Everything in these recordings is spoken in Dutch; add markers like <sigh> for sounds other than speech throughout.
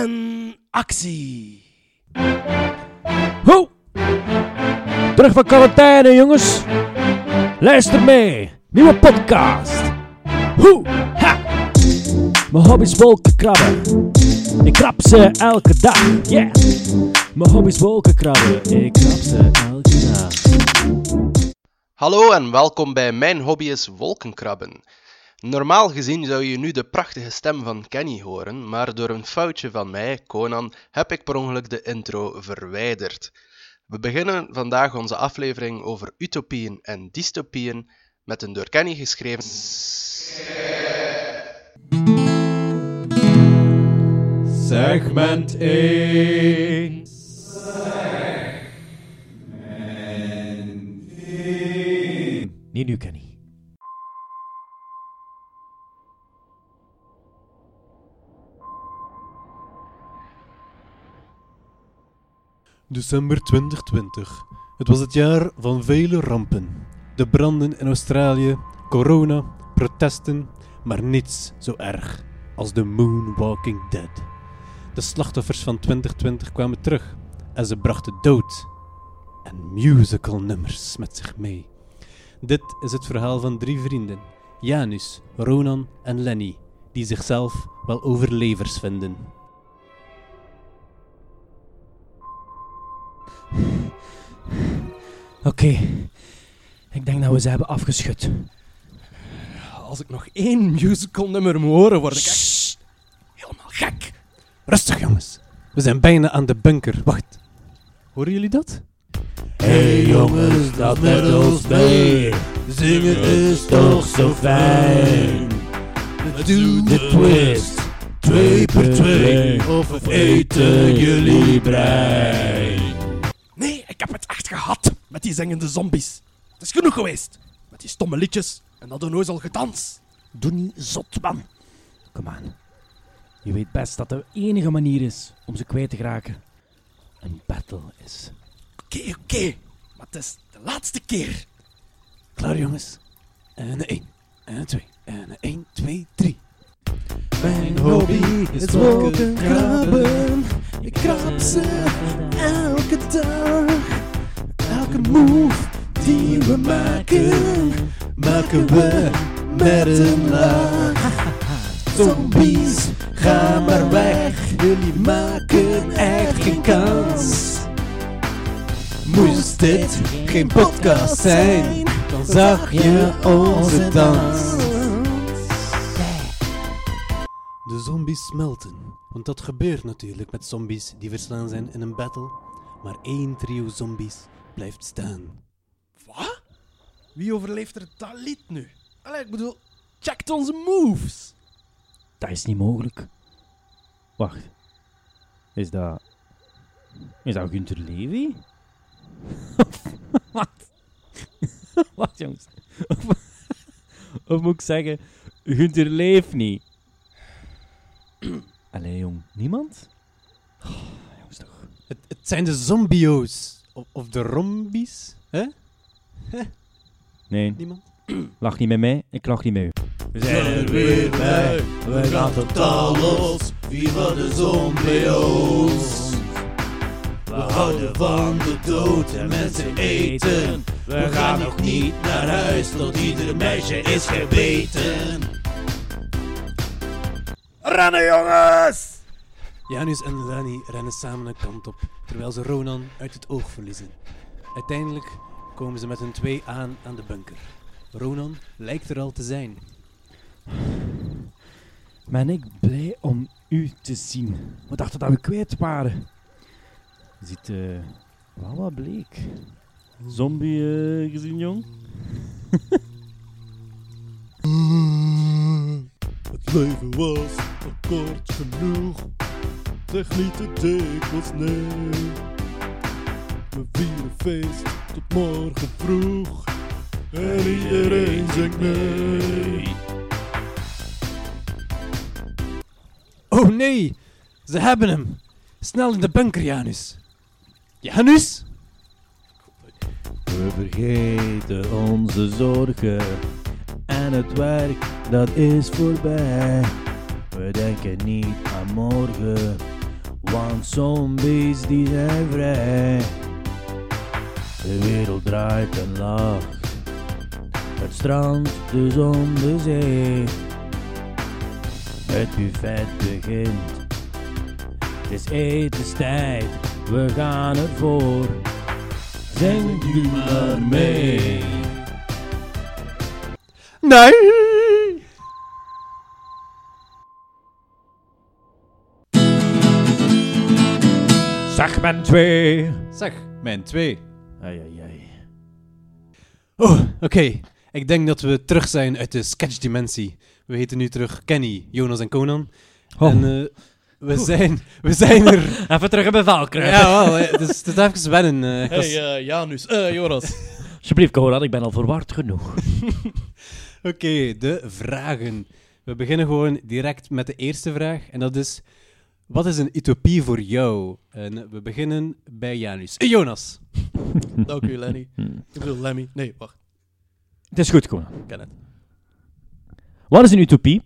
En actie. Ho! Terug van quarantaine, jongens. Luister mee. Nieuwe podcast. Hoe? Ha! Mijn hobby is wolkenkrabben. Ik krab ze elke dag. Yeah! Mijn hobby is wolkenkrabben. Ik krab ze elke dag. Hallo en welkom bij Mijn Hobby is Wolkenkrabben. Normaal gezien zou je nu de prachtige stem van Kenny horen, maar door een foutje van mij, Conan, heb ik per ongeluk de intro verwijderd. We beginnen vandaag onze aflevering over utopieën en dystopieën met een door Kenny geschreven. Segment 1. Niet nu, Kenny. December 2020. Het was het jaar van vele rampen. De branden in Australië, corona, protesten, maar niets zo erg als de Moonwalking Dead. De slachtoffers van 2020 kwamen terug en ze brachten dood en musical nummers met zich mee. Dit is het verhaal van drie vrienden, Janus, Ronan en Lenny, die zichzelf wel overlevers vinden. Oké. Ik denk dat we ze hebben afgeschud. Als ik nog één musical nummer moet horen, word ik echt helemaal gek. Rustig jongens, we zijn bijna aan de bunker. Wacht, horen jullie dat? Hey jongens, dat met ons mee. Zingen is toch zo fijn. Doe de twist, twee per twee. Of eten jullie brein. Ik heb het echt gehad met die zingende zombies. Het is genoeg geweest. Met die stomme liedjes en dat onnozel gedans. Doe niet zot, man. Kom aan. Je weet best dat de enige manier is om ze kwijt te geraken. Een battle is. Oké, oké. Maar het is de laatste keer. Klaar jongens? En een 1, en een 2, en een 1, 2, 3. Mijn hobby is wolkenkrabben. Ik krab ze elke dag. Elke move die we maken, maken we met een laag. <laughs> Zombies, ga maar weg. Jullie maken echt geen kans. Moest dit geen podcast zijn, dan zag je onze dans. De zombies smelten, want dat gebeurt natuurlijk met zombies die verslaan zijn in een battle. Maar één trio zombies blijft staan. Wat? Wie overleeft er dat lied nu? Allee, ik bedoel, checkt onze moves. Dat is niet mogelijk. Wacht. Is dat... Is dat Gunther Levy? <laughs> Wat? <laughs> Wat, jongens? Of, of moet ik zeggen, Gunther leeft niet? Allee, jong. Niemand? Oh, jongens, toch. Het, het zijn de zombio's. Of, of de rombies. Hè? Nee, Niemand? lach niet met mij, ik lach niet met u. We zijn er weer bij, we gaan totaal los. Viva de zombio's. We houden van de dood en mensen eten. We gaan nog niet naar huis tot ieder meisje is gebeten. Rennen jongens! Janus en Lenny rennen samen een kant op, terwijl ze Ronan uit het oog verliezen. Uiteindelijk komen ze met hun twee aan aan de bunker. Ronan lijkt er al te zijn. Ben ik blij om u te zien. We dachten dat we kwijt waren. Je ziet eh wel wat bleek. Zombie eh, gezien, jong? <laughs> Het leven was al kort genoeg. Zeg niet te dikwijls nee. We vieren feest tot morgen vroeg. En iedereen zegt nee. Oh nee, ze hebben hem. Snel in de bunker, Janus. Janus? We vergeten onze zorgen en het werk dat is voorbij. We denken niet aan morgen, Want zombies die zijn vrij. De wereld draait en lacht. Het strand, de zon, de zee. Het buffet begint. Het is etenstijd, we gaan ervoor. Zing nu maar mee. Nee! Segment 2. Zeg, mijn twee. Ai, ai, ai. Oh, oké. Ik denk dat we terug zijn uit de sketchdimensie. We heten nu terug Kenny, Jonas en Conan. Oh. En eh, we, zijn, we zijn er... <laughs> Even terug in bevel kruipen. ja, wel. Het is, het is even wennen. eh, was- Hey, eh, Janus. Eh, Jonas. <laughs> Alsjeblieft, Coran, ik ben al verward genoeg. <laughs> Oké, de vragen. We beginnen gewoon direct met de eerste vraag. En dat is... Wat is een utopie voor jou? En we beginnen bij Janus. Eh, Jonas. <laughs> Dank u, Lenny. Ik bedoel, Lemmy. Nee, wacht. Het is goed, Conan. Ik ken het. Wat is een utopie?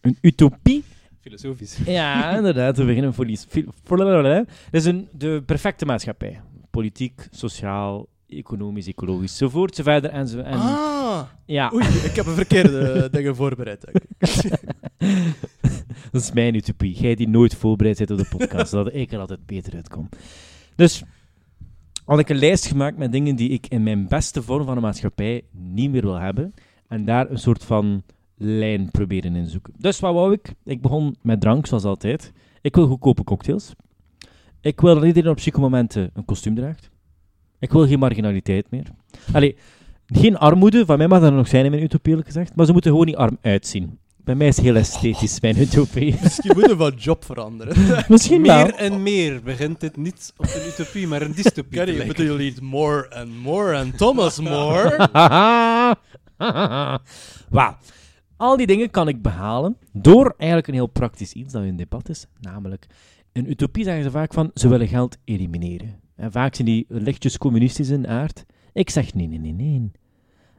Een utopie? Filosofisch. Ja, inderdaad. We beginnen voor die... Het is een, de perfecte maatschappij. Politiek, sociaal, economisch, ecologisch, enzovoort, zo verder en zo. En, Ah! Ja, Oei, ik heb een verkeerde <laughs> dingen voorbereid. <laughs> dat is mijn utopie. Jij die nooit voorbereid bent op de podcast, <laughs> zodat ik er altijd beter uitkom. Dus had ik een lijst gemaakt met dingen die ik in mijn beste vorm van een maatschappij niet meer wil hebben. En daar een soort van lijn proberen in zoeken. Dus wat wou ik? Ik begon met drank, zoals altijd. Ik wil goedkope cocktails. Ik wil dat iedereen op zieke momenten een kostuum draagt. Ik wil geen marginaliteit meer. Allee, geen armoede, van mij mag dat nog zijn in mijn utopie, gezegd. Maar ze moeten gewoon niet arm uitzien. Bij mij is het heel esthetisch, mijn utopie. <laughs> Misschien moeten we van job veranderen. <laughs> Misschien wel. Meer en meer begint het niet op een utopie, maar een dystopie Kenny, bedoel je niet more and more and Thomas more? <laughs> Wauw. Al die dingen kan ik behalen door eigenlijk een heel praktisch iets dat in debat is. Namelijk, in utopie zeggen ze vaak van, ze willen geld elimineren. En vaak zijn die lichtjes communistisch in aard. Ik zeg, nee, nee, nee, nee.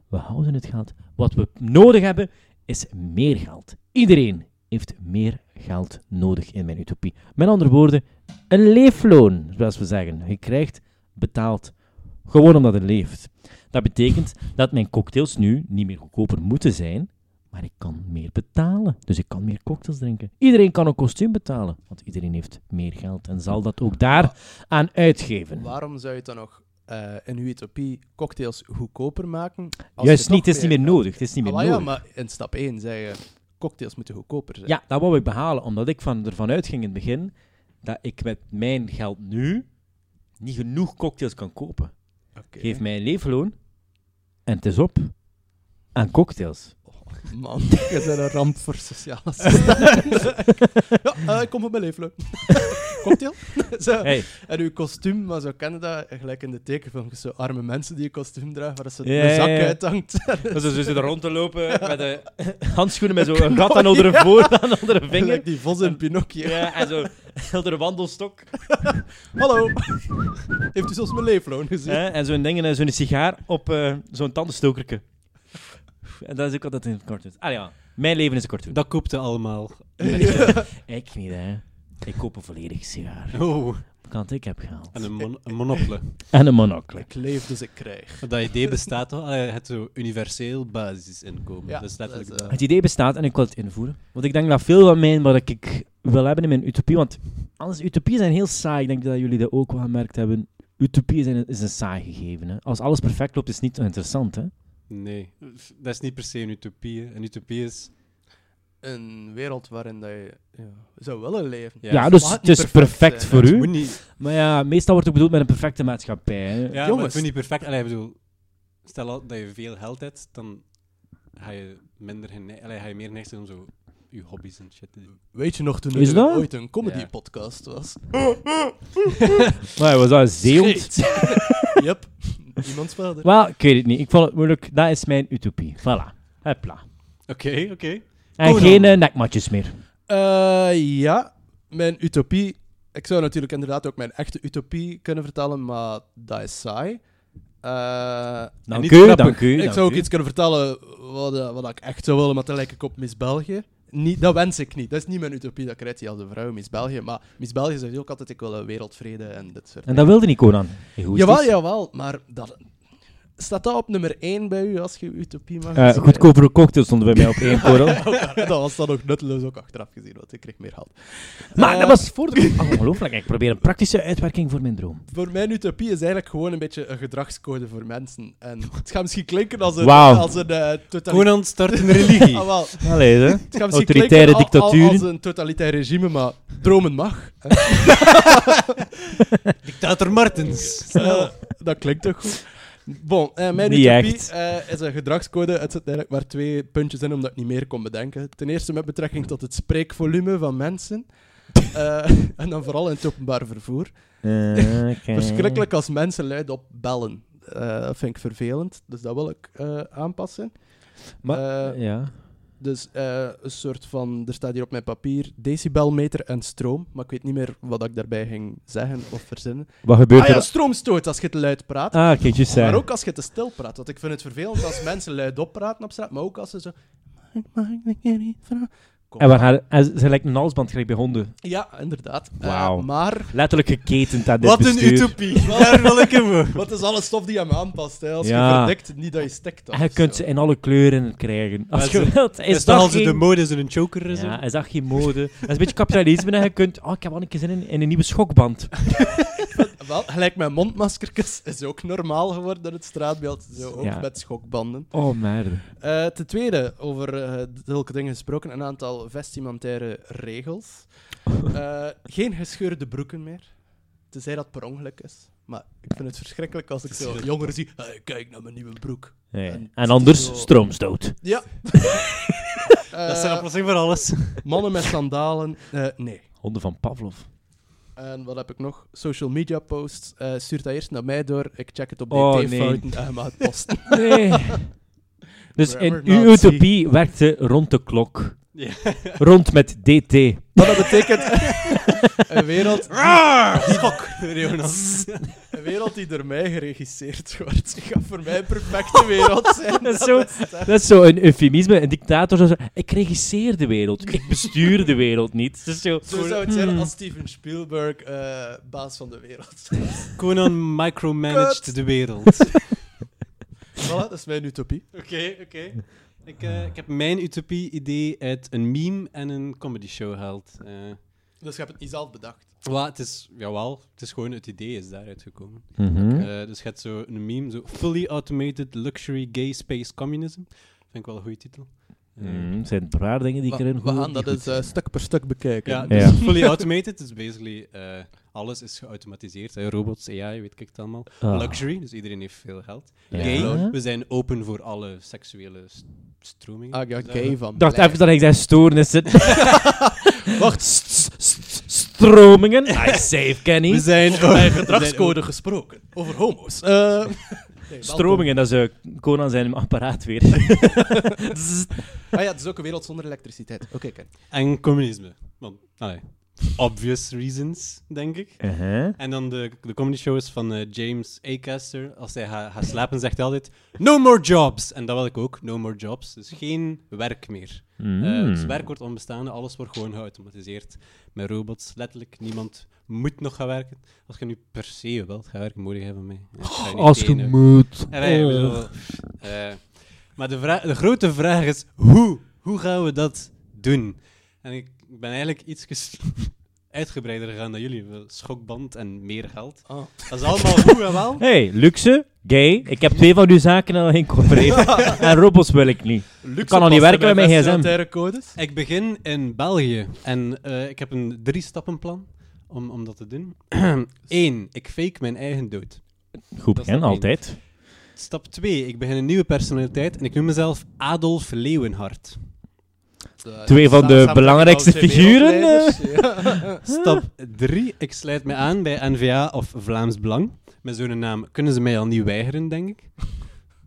We houden het geld. Wat we nodig hebben, is meer geld. Iedereen heeft meer geld nodig in mijn utopie. Met andere woorden, een leefloon, zoals we zeggen. Je krijgt betaald gewoon omdat het leeft. Dat betekent dat mijn cocktails nu niet meer goedkoper moeten zijn, maar ik kan meer betalen. Dus ik kan meer cocktails drinken. Iedereen kan een kostuum betalen, want iedereen heeft meer geld en zal dat ook daar aan uitgeven. Waarom zou je dan nog eh, in uw utopie cocktails goedkoper maken? als Juist niet, het is niet meer nodig. Het is niet meer wel ja, nodig. maar in stap 1 zei je, cocktails moeten goedkoper zijn. Ja, dat wou ik behalen, omdat ik van, ervan uitging in het begin dat ik met mijn geld nu niet genoeg cocktails kan kopen. Geef mij een leefloon en het is op aan cocktails. Man, je bent een ramp voor sociale <laughs> <laughs> ja, eh, ik kom op mijn leefloon. <laughs> Cocktail? <laughs> zo. Hey, En uw kostuum, maar zo kennen dat, gelijk in de tekenfilms, zo arme mensen die een kostuum dragen, waar ze Ja, de zak ja, ja. uithangt. ze zitten er rond te lopen <laughs> met de handschoenen met zo'n gat aan onder de voor, aan onder de vinger. Die vos in Pinocchio. Ja, en zo onder de wandelstok. <laughs> Hallo, heeft u zelfs mijn leefloon gezien? Hè, en zo'n ding, en zo'n sigaar op eh, zo'n tandenstokerke. En dat is ook altijd in het cartoon. Ah ja, mijn leven is een cartoon. Dat koopte allemaal. Ik niet, hè. Ik koop een volledig sigaar. Oh, Want ik heb geld. en een, mon een monocle. <laughs> En een monocle. Ik leef, dus ik krijg. Dat idee bestaat al. Allee, Het zo universeel basisinkomen. Ja, dat is letterlijk dat is, dat. Het idee bestaat en ik wil het invoeren. Want ik denk dat veel van mijn, wat ik wil hebben in mijn utopie, want anders, utopieën zijn heel saai. Ik denk dat jullie dat ook wel gemerkt hebben. Utopieën zijn, is een saai gegeven. Hè. Als alles perfect loopt, is het niet zo interessant. Hè. Nee, dat is niet per se een utopie. hè. Een utopie is... Een wereld waarin dat je ja, zou willen leven. Ja, dus het is perfect voor u. niet... Maar ja, meestal wordt het bedoeld met een perfecte maatschappij. Hè. Ja, maar Jongens. het moet niet perfect... Allee, ik bedoel, stel dat je veel geld hebt, dan ga je minder allee, ga je meer zijn om zo je hobby's en shit te doen. Weet je nog toen er dat? ooit een Ja. comedy-podcast was? <laughs> <laughs> Maar was dat een zeehond? <laughs> yep, iemand speelde. Wel, ik weet het niet. Ik vond het moeilijk. Dat is mijn utopie. Voilà. Hopla. Oké, oké. En Conan. geen eh, nekmatjes meer. Eh, ja, mijn utopie. Ik zou natuurlijk inderdaad ook mijn echte utopie kunnen vertellen, maar dat is saai. Eh, Dank niet u, grappig. dank u. ik dank zou ook u. iets kunnen vertellen wat, eh, wat ik echt zou willen, maar dan lijk ik op Miss België. niet, dat wens ik niet. Dat is niet mijn utopie, dat krijgt hij als een vrouw, Miss België. Maar Miss België zegt ook altijd, ik wil wereldvrede en dit soort En dat wilde niet Conan. Egoïstisch. Jawel, jawel, maar dat, staat dat op nummer 1 bij u als je utopie mag Eh, beschrijven? goedkopere cocktails stonden bij mij op één korrel. <laughs> dat was dan ook nutteloos ook achteraf gezien, want ik kreeg meer geld. Maar Eh, dat was voor de... Oh, <laughs> ongelooflijk. Ik probeer een praktische uitwerking voor mijn droom. Voor mijn utopie is eigenlijk gewoon een beetje een gedragscode voor mensen. En het gaat misschien klinken als een, Wauw. als een uh, Conan start een religie. <laughs> Ah, wel. Allee, hè. Het gaat misschien Autoritaire klinken al- als een totalitair regime, maar dromen mag. Dictator Martens. Eh, dat klinkt toch goed? Bon, eh, mijn Niet utopie eh, is een gedragscode. Het zit eigenlijk maar twee puntjes in, omdat ik niet meer kon bedenken. Ten eerste met betrekking tot het spreekvolume van mensen. <laughs> Eh, en dan vooral in het openbaar vervoer. <laughs> Verschrikkelijk als mensen luidop bellen. Eh, dat vind ik vervelend, dus dat wil ik aanpassen. Maar, ja. Dus eh, een soort van, er staat hier op mijn papier, decibelmeter en stroom. Maar ik weet niet meer wat ik daarbij ging zeggen of verzinnen. Wat gebeurt Ah ja, er... stroomstoot als je te luid praat. Ah, kijk, juist Maar zeggen. ook als je te stil praat. Want ik vind het vervelend als <laughs> mensen luidop praten op straat, maar ook als ze zo... Mag ik een keer iets vragen? Kom En, waar haar, en ze lijkt een halsband gelijk bij honden. Ja, inderdaad. Eh, Wauw. maar Letterlijk geketend aan dit Wat een bestuur. utopie. Daar wil ik hem voor. wat is alle stof die je hem aanpast? Hè? Als Ja. je verdikt, niet dat je stikt. En je kunt ze in alle kleuren krijgen. Als Maar je ze- wilt. Is, Is dat als geen... de mode zo'n choker is? Ja, is dat geen mode? Dat is een beetje kapitalisme en je kunt... Oh, ik heb wel een keer zin in, in een nieuwe schokband. <laughs> <laughs> Wel, gelijk mijn mondmaskertjes is ook normaal geworden in het straatbeeld. Zo ook Ja. met schokbanden. Oh, merde. Eh, ten tweede, over eh, zulke dingen gesproken, een aantal vestimentaire regels. <laughs> Eh, geen gescheurde broeken meer. Tenzij dat per ongeluk is. Maar ik vind het verschrikkelijk als ik zo jongeren zie. "Hey, kijk naar mijn nieuwe broek. Nee. En- En anders zo- stroomstoot. Ja. <laughs> Dat is een Eh, oplossing voor alles. mannen met sandalen. eh, nee. Honden van Pavlov. En wat heb ik nog? Social media posts. Eh stuur dat eerst naar mij door. Ik check het op Oh, DT-fouten en mag het posten. Nee. <laughs> Dus in uw utopie werkte rond de klok. Ja. Rond met DT. Maar dat betekent <laughs> een wereld, Schok, Jonas. een wereld die door mij geregisseerd wordt. Het gaat voor mij een perfecte wereld zijn. Dat is zo- Dat is zo een eufemisme. Een dictator zou zeggen, ik regisseer de wereld. Ik bestuur de wereld niet. Het is zo... Zo zou het zijn Hmm. als Steven Spielberg eh, baas van de wereld. Conan micromanaged de wereld. voilà, dat is mijn utopie. Oké, oké. Ik, eh, ik heb mijn utopie-idee uit een meme en een comedy show gehaald. Eh, Dus je hebt het niet zelf bedacht. wel, het is, jawel, het is gewoon het idee is daaruit gekomen. Mhm. Eh, dus je hebt zo een meme, zo Fully Automated Luxury Gay Space Communism. Vind ik wel een goede titel. Eh, Mm, zijn een paar dingen die ik erin we gooi gaan dat eens eh, stuk per stuk bekijken. Ja, Ja. dus fully automated is basically eh, alles is geautomatiseerd. Hè. Robots, AI, weet ik het allemaal. Ah. Luxury, dus iedereen heeft veel geld. Ja. Gay, we zijn open voor alle seksuele st- stromingen. Ah, ja, gay eh, van. Ik dacht even dat ik zei stoornissen. <laughs> Wacht. st- st- Stromingen. <laughs> I save Kenny. We zijn <laughs> Over mijn gedragscode gesproken. Over homo's. Eh. Stromingen, dat is uh, Conan zijn apparaat weer. Ah ja, het is ook een wereld zonder elektriciteit. Oké, kijk. En communisme. Want, allee, obvious reasons, denk ik. Uh-huh. En dan de, de comedy shows van eh, James Acaster. Als hij gaat slapen, zegt hij altijd: No more jobs. En dat wil ik ook, no more jobs. Dus geen werk meer. Eh, Mm. dus werk wordt onbestaande, alles wordt gewoon geautomatiseerd met robots. Letterlijk, niemand moet nog gaan werken. Als je nu per se wilt gaan werken, moet je. Ja, je niet Als je moet. En wij, ik Oh. eh, maar de, de grote vraag is, hoe? Hoe gaan we dat doen? En ik ben eigenlijk iets <laughs> uitgebreider gegaan dan jullie. Schokband en meer geld. Ah. Dat is allemaal goed en wel. <laughs> Hey, luxe, gay. Ik heb twee van uw zaken al geïncorporeerd. <laughs> en robots wil ik niet. Luxe kan al niet werken met mijn gsm. codes. Ik begin in België en eh, ik heb een drie-stappenplan om, om dat te doen. <clears throat> Eén, ik fake mijn eigen dood. Goed begin, altijd. Stap 2, ik begin een nieuwe personaliteit en ik noem mezelf Adolf Leeuwenhart. Twee van de belangrijkste figuren, ja. <laughs> <laughs> Stap 3. Ik sluit me aan bij NVA of Vlaams Belang. Met zo'n naam kunnen ze mij al niet weigeren, denk ik.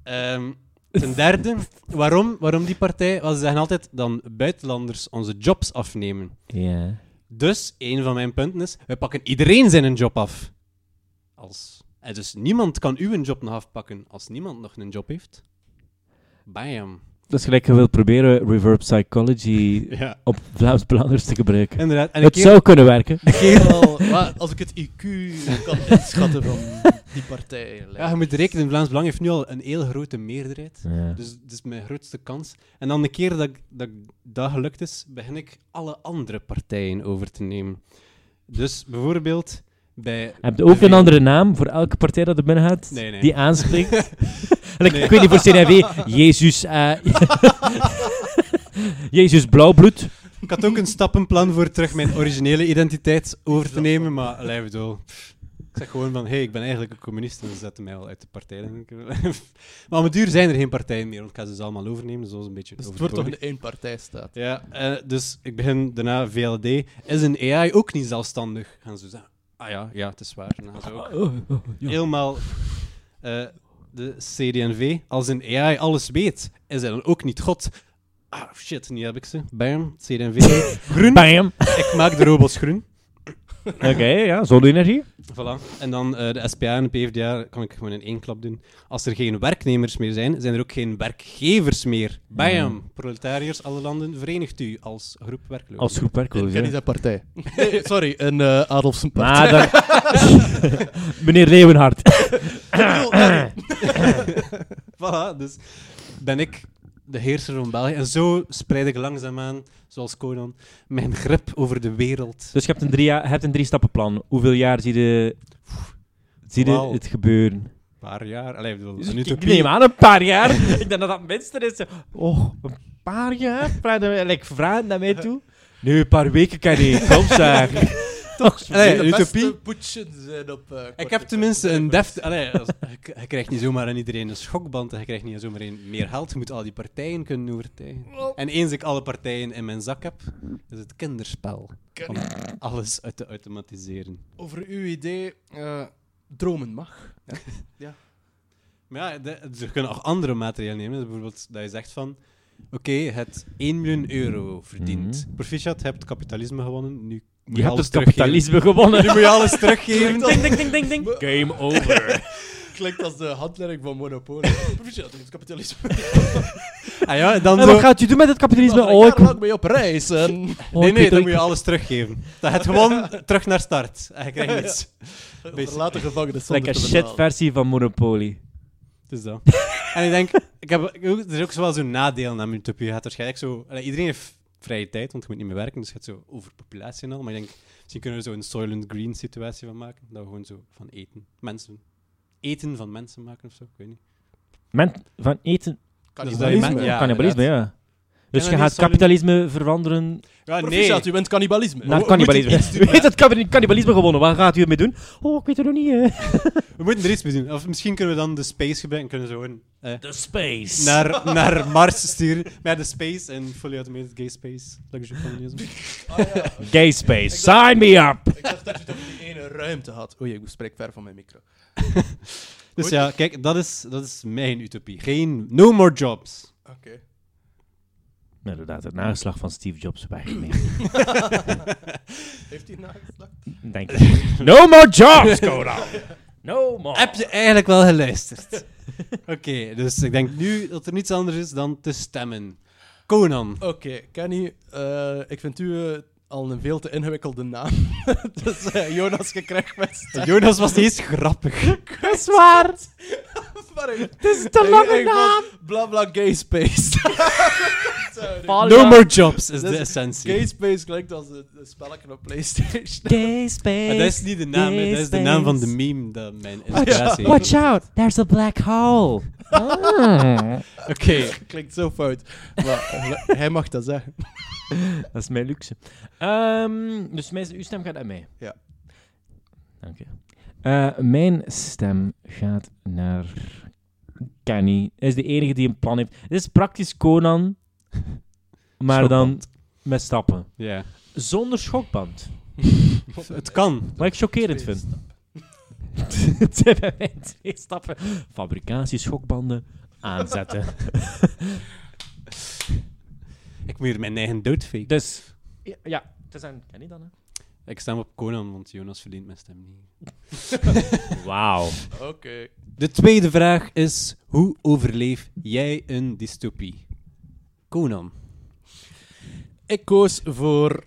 Ehm, ten derde, waarom, waarom die partij? Want ze zeggen altijd dan buitenlanders onze jobs afnemen. Ja. Dus, een van mijn punten is, we pakken iedereen zijn job af. Als, en dus niemand kan uw job nog afpakken als niemand nog een job heeft. Bam. Dat is gelijk je wilt proberen reverb psychology <laughs> Ja, op Vlaams-Belanders te gebruiken. inderdaad. En Het zou kunnen werken. <laughs> Als ik het IQ kan inschatten van die partij. ja, je moet rekenen, Vlaams Belang heeft nu al een heel grote meerderheid. Ja. Dus het is mijn grootste kans. En dan de keer dat, dat dat gelukt is, begin ik alle andere partijen over te nemen. Dus bijvoorbeeld bij... Heb je ook een andere naam voor elke partij dat er binnen gaat? Nee, nee. Die aanspreekt? <laughs> Like, Nee. Ik weet niet, voor CNV, Jezus... eh, <laughs> Jezus Blauwbloed. Ik had ook een stappenplan voor terug mijn originele identiteit over te nemen, maar bedoel, pff, Ik zeg gewoon van, hé, hey, ik ben eigenlijk een communist en ze zetten mij al uit de partij. Denk ik, <laughs> maar om het duur zijn er geen partijen meer, want ik ga ze dus allemaal overnemen, zoals een beetje Dus het wordt toch een éénpartijstaat. Ja, eh, dus ik begin daarna VLD. Is een AI ook niet zelfstandig? Gaan ze zeggen, ah ja, ja, het is waar. Dan gaan ze ook helemaal eh, de CD&V. Als een AI alles weet, is hij dan ook niet God? Ah, shit, nu heb ik ze. Bam, CD&V. <laughs> groen. Bam! Ik maak de robots groen. Oké, ja, zonne-energie. Voilà. En dan eh, de SPA en de PvdA kan ik gewoon in één klap doen. Als er geen werknemers meer zijn, zijn er ook geen werkgevers meer. Bam! Proletariërs, alle landen, verenigt u als groep werklozen. Als groep Ik werkloos, ken niet zijn partij. <laughs> Nee, sorry, een Adolfsen partij. Maar dan... <laughs> Meneer Leeuwenhard. <laughs> Voilà, dus ben ik de heerser van België. En zo spreid ik langzaamaan, zoals Conan, mijn grip over de wereld. Dus je hebt een drie, jaar- je hebt een drie stappenplan. Hoeveel jaar zie je, zie je Wauw. het gebeuren? Een paar jaar. Allee, ik bedoel, Dus een ik utopie. neem aan een paar jaar. <laughs> ik denk dat dat het minste is. Oh, een paar jaar? Vraag je like, vragen naar mij toe? Nee, een paar weken kan niet. <laughs> Kom zeg. Toch? <laughs> Allee, de een beste utopie. poetsen zijn op... eh, Ik heb tenminste een deft... Allee, als- <laughs> je, je krijgt niet zomaar aan iedereen een schokband en je krijgt niet zomaar een meer geld. Je moet al die partijen kunnen overtuigen. En eens ik alle partijen in mijn zak heb, is het kinderspel om alles uit te automatiseren. Over uw idee, eh, dromen mag. <laughs> Maar ja, de, ze kunnen ook andere maatregelen nemen. Bijvoorbeeld dat je zegt van... Oké, je hebt 1 miljoen euro verdiend. Proficiat, je hebt kapitalisme gewonnen. Nu Je hebt het kapitalisme gewonnen. Nu moet je alles teruggeven. ding, ding, ding, ding, ding. Game over. Klinkt als de handleiding van Monopoly. Proficiat, het kapitalisme. <laughs> Ah ja, dan En zo... wat gaat u doen met het kapitalisme? Ik Oh, ik... lang mee op reis. En... oh, Nee, nee, dan moet je alles teruggeven. Dat het gewoon <laughs> terug naar start. En je krijgt niets. Verlaten gevangenis shit betalen. versie van Monopoly. Dus dat. en ik denk, ik heb, er is ook wel zo'n nadeel aan Utopie. Je gaat waarschijnlijk zo... iedereen heeft vrije tijd, want je moet niet meer werken, dus je gaat zo overpopulatie en al. Maar ik denk, misschien kunnen we er zo een Soylent Green situatie van maken. Dat we gewoon zo van eten, mensen... Eten van mensen maken of zo, ik weet niet. Men, van eten... Cannibalisme. men- ja, cannibalisme, ja. Dus dat je gaat kapitalisme veranderen Ja, Proficiat, u bent cannibalisme. naar cannibalisme. U heeft het canni- cannibalisme gewonnen. Wat gaat u ermee doen? Oh, ik weet het nog niet. hè. we moeten er iets mee doen. Of misschien kunnen we dan de space gebruiken, kunnen we zo gewoon... eh, The space. naar, naar Mars sturen. Met de space en fully automated gay space. Luxury communism. Ah, ja. Gay space. Sign me up. Ik dacht dat je het over die ene ruimte had. Oei, ik spreek ver van mijn micro. <laughs> Dus Goed. ja, kijk, dat is, dat is mijn utopie. Geen no more jobs. Oké. Inderdaad, het nageslag van Steve Jobs. Nee, <laughs> Heeft hij nageslacht? denk ik. <laughs> No more jobs, Conan. No more. Heb je eigenlijk wel geluisterd? <laughs> Oké, dus ik denk nu dat er niets anders is dan te stemmen. Conan. Oké, Kenny, eh, ik vind u eh, al een veel te ingewikkelde naam. dus Jonas, je krijgt best. Jonas was niet eens grappig. Dat is waar. Maar ik- Het is te lange ik naam. vond Bla bla gay space. <laughs> No more jobs is de essentie. gay space klinkt als een, een spelletje op PlayStation. Gay space. Maar dat is niet de naam, hè. dat is de naam van de meme dat mijn inspiratie Watch out, there's a black hole. Ah. <laughs> Oké, klinkt zo fout. Maar <laughs> hij mag dat zeggen. Dat is mijn luxe. Ehm, dus mijn, uw stem gaat aan mij. Ja. Dank je. Eh, mijn stem gaat naar Kenny. Hij is de enige die een plan heeft. Het is praktisch Conan, <laughs> maar dan met stappen. ja. Zonder schokband. <laughs> Het kan. Wat ik chockerend vind. Het zijn bij mij twee stappen. Fabricatie, schokbanden, aanzetten. <laughs> Ik moet hier mijn eigen dood faken. dus, ja, ja, het is aan Kenny dan, hè. Ik stem op Conan, want Jonas verdient mijn stem niet. Wauw. Oké. De tweede vraag is: hoe overleef jij een dystopie? Conan. Ik koos voor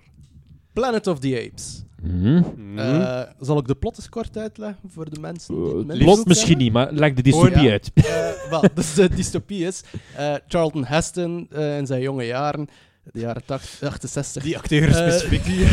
Planet of the Apes. Mhm. Eh, zal ik de plot eens kort uitleggen voor de mensen die het Uh, minder goed misschien kennen? niet, maar leg de dystopie Oh, ja. uit. Eh, wel, <laughs> dus de dystopie is eh, Charlton Heston eh, in zijn jonge jaren, de jaren 80, 68. Die acteur Eh, specifiek. <laughs> die,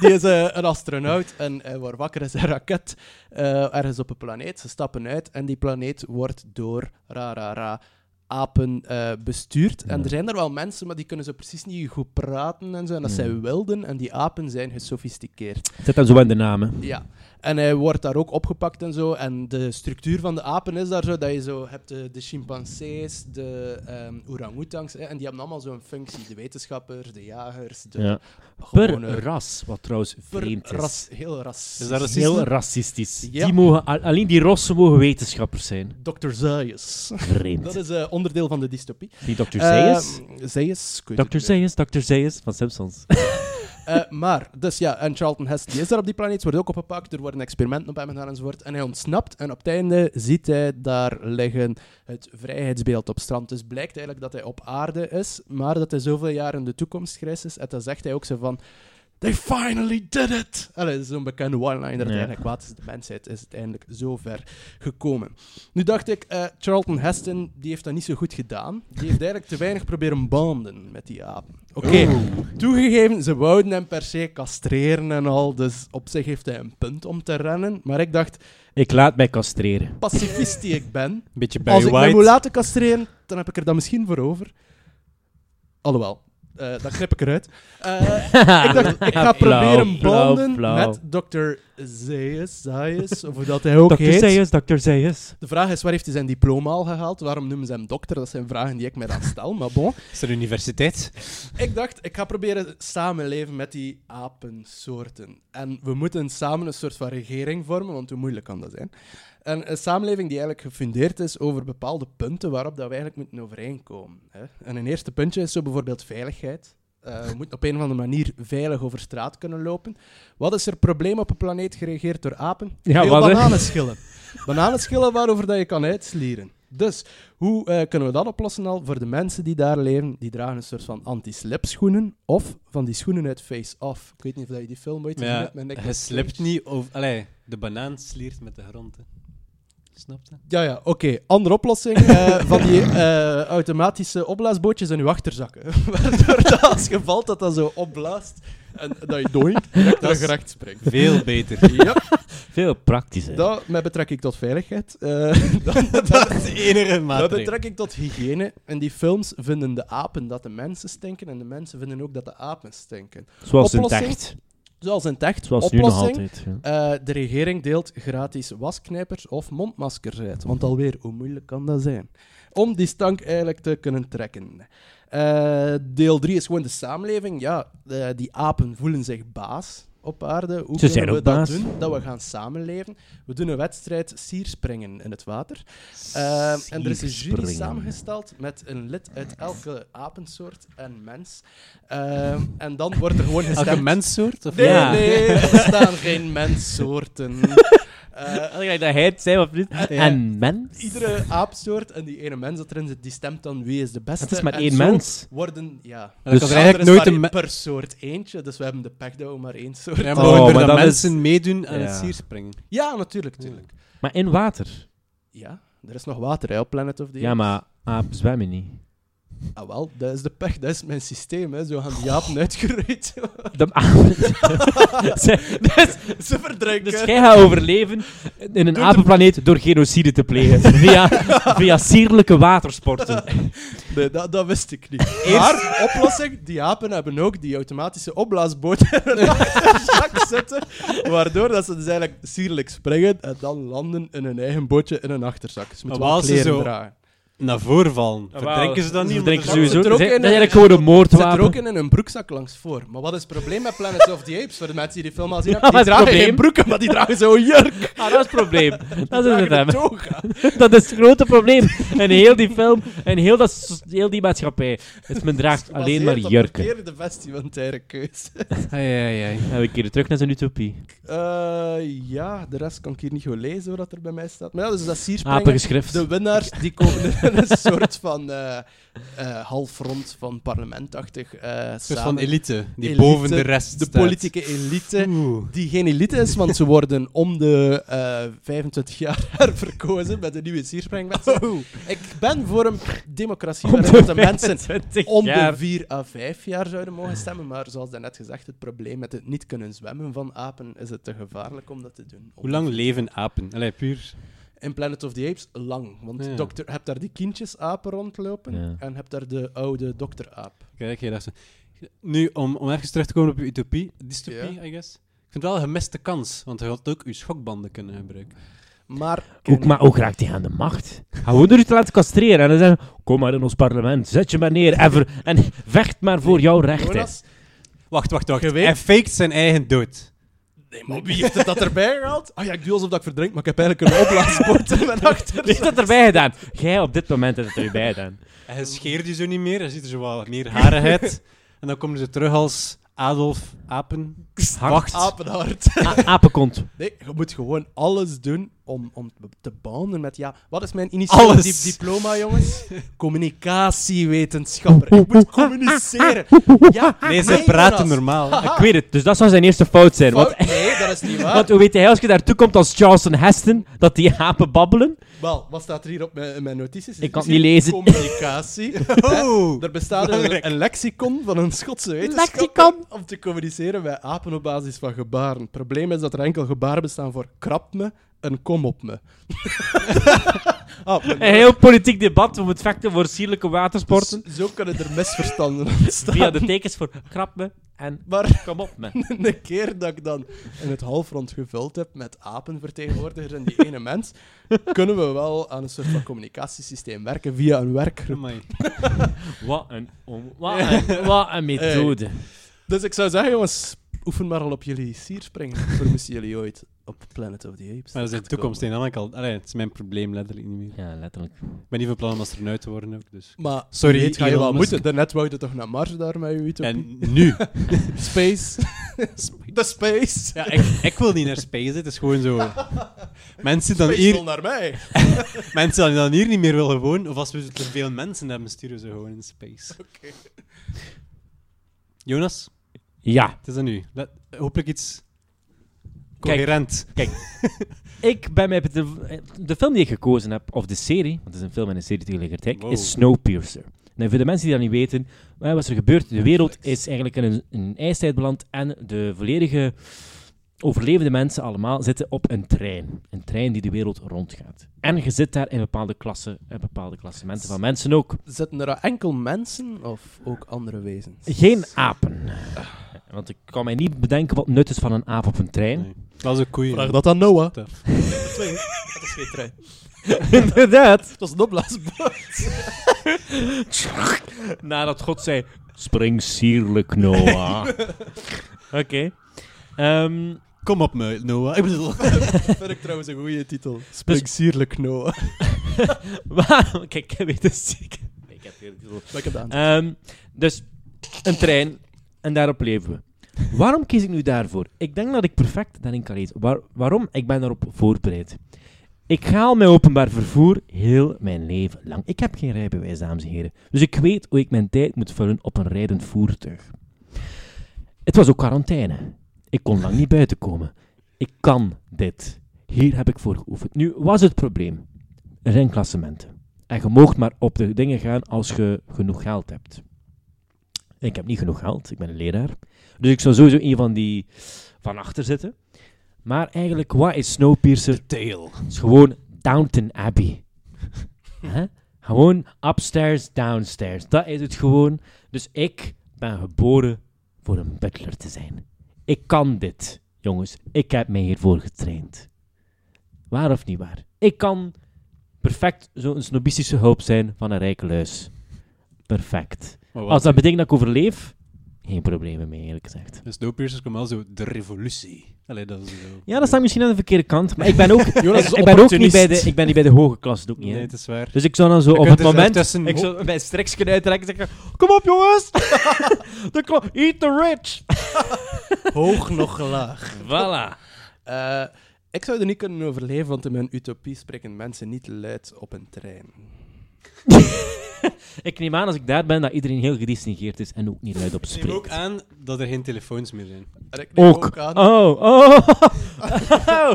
die is eh, een astronaut en hij wordt wakker in zijn raket eh, ergens op een planeet. Ze stappen uit en die planeet wordt door ra, ra, ra, apen eh, bestuurd. En er zijn er wel mensen, maar die kunnen zo precies niet goed praten en zo. En dat Ja. zijn wilden en die apen zijn gesofisticeerd. Zet dat zo in de namen. Ja, en hij wordt daar ook opgepakt en zo. En de structuur van de apen is daar zo dat je zo hebt de, de chimpansees, de ehm orang-oetangs, hè, en die hebben allemaal zo'n functie. De wetenschappers, de jagers, de Ja. Per ras, wat trouwens per vreemd is. ras, heel ras. Is dat? Heel racistisch. Ja. Die mogen, al- alleen die rossen mogen wetenschappers zijn. Dr. Zaius. Vreemd. Dat is eh, onderdeel van de dystopie. Die Dr. Zaius? Zaius, ik weet het Dr. Zaius, Dr. Zaius van Simpsons. <laughs> Eh, maar, dus ja, en Charlton Heston die is daar op die planeet, wordt ook opgepakt, er worden experimenten op hem gedaan enzovoort. En hij ontsnapt en op het einde ziet hij daar liggen het vrijheidsbeeld op strand. Dus blijkt eigenlijk dat hij op aarde is, maar dat hij zoveel jaar in de toekomst gereisd is. En dan zegt hij ook zo van... They finally did it! Allee, dat is zo'n bekende one-liner Ja. eigenlijk kwaad is. De mensheid is uiteindelijk zo ver gekomen. Nu dacht ik, eh, Charlton Heston die heeft dat niet zo goed gedaan. Die heeft eigenlijk te weinig proberen banden met die apen. Oké, toegegeven, ze wouden hem per se castreren en al, dus op zich heeft hij een punt om te rennen. Maar ik dacht, Ik laat mij castreren. pacifist die ik ben, Beetje als ik mij White. moet laten castreren, dan heb ik er dan misschien voor over. Alhoewel, eh dat knip ik eruit. Eh, <laughs> ik dacht, ik ga proberen banden met Dr. Zaius, Zaius, <laughs> of hoe dat hij ook Dr. heet. Zaius, Dr. Zaius. De vraag is, waar heeft hij zijn diploma al gehaald? Waarom noemen ze hem dokter? Dat zijn vragen die ik mij dan stel, maar bon. <laughs> Is er universiteit? Ik dacht, ik ga proberen samenleven met die apensoorten. En we moeten samen een soort van regering vormen, want hoe moeilijk kan dat zijn? En een samenleving die eigenlijk gefundeerd is over bepaalde punten waarop dat we eigenlijk moeten overeenkomen. Hè? En een eerste puntje is zo bijvoorbeeld veiligheid. Eh, we moeten op een of andere manier veilig over straat kunnen lopen. Wat is er een probleem op een planeet geregeerd door apen? Ja, wat, bananenschillen. bananenschillen waarover dat je kan uitslieren. Dus, hoe eh, kunnen we dat oplossen al voor de mensen die daar leven? Die dragen een soort van anti-slipschoenen of van die schoenen uit Face Off. Ik weet niet of dat je die film ooit gezien Ja, hebt Nicolas hij slipt niet over... Allee, de banaan sliert met de grond. hè. Snap je? Ja, ja, oké. Andere oplossing. eh, <laughs> van die eh, automatische opblaasbootjes in je achterzakken. <laughs> Waardoor dat als je valt, dat dat zo opblaast en dat je dooit <laughs> direct Dat is- terug recht springt. Veel beter. Ja, Veel praktischer. dat met betrekking tot veiligheid. Eh, dat is de enige Met maatregel. betrekking tot hygiëne. In die films vinden de apen dat de mensen stinken en de mensen vinden ook dat de apen stinken. Zoals in oplossing? het echt. Zoals in het echt. Zoals nu nog oplossing. altijd. ja. eh, de regering deelt gratis wasknijpers of mondmaskers uit. Want alweer, hoe moeilijk kan dat zijn? Om die stank eigenlijk te kunnen trekken. Eh, deel 3 is gewoon de samenleving. Ja, die apen voelen zich baas op aarde. Hoe Ze kunnen zijn we dat baas. doen? Dat we gaan samenleven. We doen een wedstrijd sierspringen in het water. Eh, en er is een jury samengesteld met een lid uit elke apensoort en mens. Eh, en dan wordt er gewoon gestemd. Elke menssoort? Of Nee, Ja. nee, er bestaan <laughs> geen menssoorten. Eh, Als jij dat hij het zei, of niet? En mens? iedere aapsoort en die ene mens dat erin zit, die stemt dan wie is de beste. Het is maar En één mens. Worden, ja. Dus- er Ja, eigenlijk is nooit een... per soort eentje, dus we hebben de pech dat we maar één soort Ja, maar Oh, maar dat mensen meedoen aan Ja. het sierspringen. Ja, natuurlijk, natuurlijk. Maar in water. Ja, er is nog water hè, op Planet of the Ja, maar apen zwemmen niet. Ah, wel, dat is de pech, dat is mijn systeem, hè. Zo gaan die apen uitgeroeid. <laughs> De apen. <laughs> Ze- dus, Ze verdrinken. dus jij gaat overleven in een apenplaneet door genocide te plegen. Via, <laughs> via sierlijke watersporten. Nee, dat, dat wist ik niet. Maar, oplossing, die apen hebben ook die automatische opblaasboot in hun zitten, waardoor dat ze dus eigenlijk sierlijk springen en dan landen in hun eigen bootje in hun achterzak. Ze moeten wel kleren zo- dragen. Naar voren vallen. Verdrinken ze dan niet? Er- sowieso. er Dat is eigenlijk gewoon een Zit er ook moordwapen. in een broekzak langs voor. Maar wat is het probleem met Planet of the Apes? Voor de mensen die die film al zien <laughs> hebben, die is dragen geen probleem? broeken, maar die dragen zo'n jurk. Ah, dat is het probleem. <laughs> Dat is het hem. <laughs> Dat is het grote probleem. En heel die film en heel, dat, heel die maatschappij. Het men draagt alleen maar Gebaseerd op jurken. De vestimentaire keuze. En we keren terug naar zijn utopie. Eh, ja, de rest kan ik hier niet goed lezen wat er bij mij staat. Maar ja, dus dat sierspringen. Apengeschrift. De winnaars die komen er <laughs> een soort van eh eh, halfrond van parlementachtig eh Een soort van elite, die Elite, boven de rest de staat. politieke elite. Oeh. Die geen elite is, want ze worden om de eh 25 jaar <laughs> herverkozen met een nieuwe sierspringwet. Ik ben voor een democratie <laughs> waarin de de mensen 25 om de 4 à 5 jaar zouden mogen stemmen. Maar zoals daarnet gezegd, het probleem met het niet kunnen zwemmen van apen is het te gevaarlijk om dat te doen. Hoe lang leven apen? Allee, puur. In Planet of the Apes lang. Want Ja. dokter, je hebt daar die kindjesapen rondlopen Ja. en je hebt daar de oude dokteraap. Kijk, je dacht. Nu, om, om even terug te komen op je utopie, dystopie, Ja. I guess. Ik vind het wel een gemiste kans, want je had ook je schokbanden kunnen gebruiken. Maar, Ook, maar ook raakt hij aan de macht. Gaan we er te laten castreren en dan zeggen kom maar in ons parlement, zet je maar neer en, ver- en vecht maar voor jouw rechten. Jonas, Wacht, wacht, wacht. Hij faked zijn eigen dood. Nee, maar wie heeft het dat erbij gehaald? Ah ja, ik doe alsof dat ik verdrink, maar ik heb eigenlijk een opblaasbord <laughs> in mijn Wie achter. heeft dat erbij gedaan? Jij op dit moment hebt het erbij gedaan. Hij scheert je zo niet meer, hij ziet er zo wat meer harigheid. en dan komen ze terug als Adolf Apen. Wacht. Apenhard. <laughs> A- apenkont. Nee, je moet gewoon alles doen om, om te banden met ja. Wat is mijn di- diploma, jongens? Communicatiewetenschapper. Ik moet communiceren. Ja, Nee, ze praten Jonas. normaal. Ik weet het, dus dat zou zijn eerste fout zijn. Want, Fout? Nee, dat is niet <laughs> waar. want hoe weet hij als je daartoe komt als Charleston Heston, dat die apen babbelen? Wel, wat staat er hier op mijn, in mijn notities? Ik kan het niet lezen. Communicatie. <laughs> Oh! er bestaat een, een lexicon van een Schotse wetenschapper om te communiceren met apen op basis van gebaren. Het probleem is dat er enkel gebaren bestaan voor krap me en kom op me. <laughs> ah, Een heel politiek debat om het vechten voor sierlijke watersporten. Z- Zo kunnen er misverstanden <laughs> ontstaan. Via de tekens voor krap me en Maar kom op me. <laughs> een keer dat ik dan in het halfrond gevuld heb met apenvertegenwoordigers en die ene mens, kunnen we wel aan een soort van communicatiesysteem werken via een werkgroep. Wat een, wat een, wat een methode. Dus ik zou zeggen, jongens, oefen maar al op jullie sierspringen. Voor moesten jullie ooit op Planet of the Apes. Maar dat is de toekomst in. Dan ik al... Allee, het is mijn probleem letterlijk niet meer. Ja, letterlijk. Ik ben niet van plan om astronaut te worden ook, dus... Maar Sorry, weet, ga je wel moeten. Daarnet wou je toch naar Mars daar met je utopie? En nu? <laughs> Space. De space. Ja, ik, ik wil niet naar space, het is gewoon zo... Mensen dan Space hier, wil naar mij. <laughs> mensen die dan hier niet meer willen wonen, of als we te veel mensen hebben, sturen ze gewoon in space. <laughs> Oké. Jonas, Ja, het is aan nu. Let- hopelijk iets coherent. <laughs> ik ben mij... De, de film die ik gekozen heb, of de serie, want het is een film en een serie tegelijkertijd, Wow. is Snowpiercer. Nou, voor de mensen die dat niet weten, wat was er gebeurd? De wereld is eigenlijk in een, een ijstijd beland en de volledige overlevende mensen allemaal zitten op een trein. Een trein die de wereld rondgaat. En je zit daar in bepaalde klassen, in bepaalde klassementen van mensen ook. Zitten er enkel mensen of ook andere wezens? Geen apen. Want ik kan mij niet bedenken wat nut is van een aap op een trein. Nee. Dat is ook koeien. Vraag dat aan Noah. Dat is geen trein. <laughs> Inderdaad. Dat is een opblaasbord. <laughs> Nadat God zei, spring sierlijk, Noah. <laughs> Oké. Ehm, Kom op me, Noah. Ik bedoel... vind ik trouwens een goede titel. Spring sierlijk Noah. waarom- Kijk, ik weet het zeker. Ik heb hier de titel. Ehm, dus, een trein. En daarop leven we. Waarom kies ik nu daarvoor? Ik denk dat ik perfect daarin kan lezen. Waar- waarom? Ik ben daarop voorbereid. Ik ga al met openbaar vervoer heel mijn leven lang. Ik heb geen rijbewijs, dames en heren. Dus ik weet hoe ik mijn tijd moet vullen op een rijdend voertuig. Het was ook quarantaine. Ik kon lang niet buiten komen. Ik kan dit. Hier heb ik voor geoefend. Nu, wat is het probleem? Er. En je moogt maar op de dingen gaan als je genoeg geld hebt. Ik heb niet genoeg geld, ik ben een leraar. Dus ik zou sowieso een van die van achter zitten. Maar eigenlijk, wat is Snowpiercer? Tail. Het is gewoon Downton Abbey. <laughs> Gewoon upstairs, downstairs. Dat is het gewoon. Dus ik ben geboren voor een butler te zijn. Ik kan dit, jongens. Ik heb mij hiervoor getraind. Waar of niet waar? Ik kan perfect zo'n snobistische hulp zijn van een rijke luis. Perfect. Maar Als dat betekent dat ik overleef, geen problemen mee, eerlijk gezegd. De Snowpiercers komt wel zo de revolutie. Allee, dat is zo... Ja, dat staat misschien aan de verkeerde kant, maar ik ben ook, <laughs> Jonas ik, is ik ben ook niet bij de, ik ben niet bij de hoge klas, ook niet. hè. Nee, het is waar. Dus ik zou dan zo Je op het zelf moment... tussen- Ik zou mijn striksje uittrekken en zeggen... Kom op, jongens! <laughs> Eat the rich! <laughs> Hoog nog laag. Voilà. Eh, ik zou er niet kunnen overleven, want in mijn utopie spreken mensen niet luid op een trein. <laughs> Ik neem aan als ik daar ben dat iedereen heel gedistingeerd is en ook niet luid op Ik neem ook spreekt. aan dat er geen telefoons meer zijn. En ik neem Ook. ook aan. Oh, oh.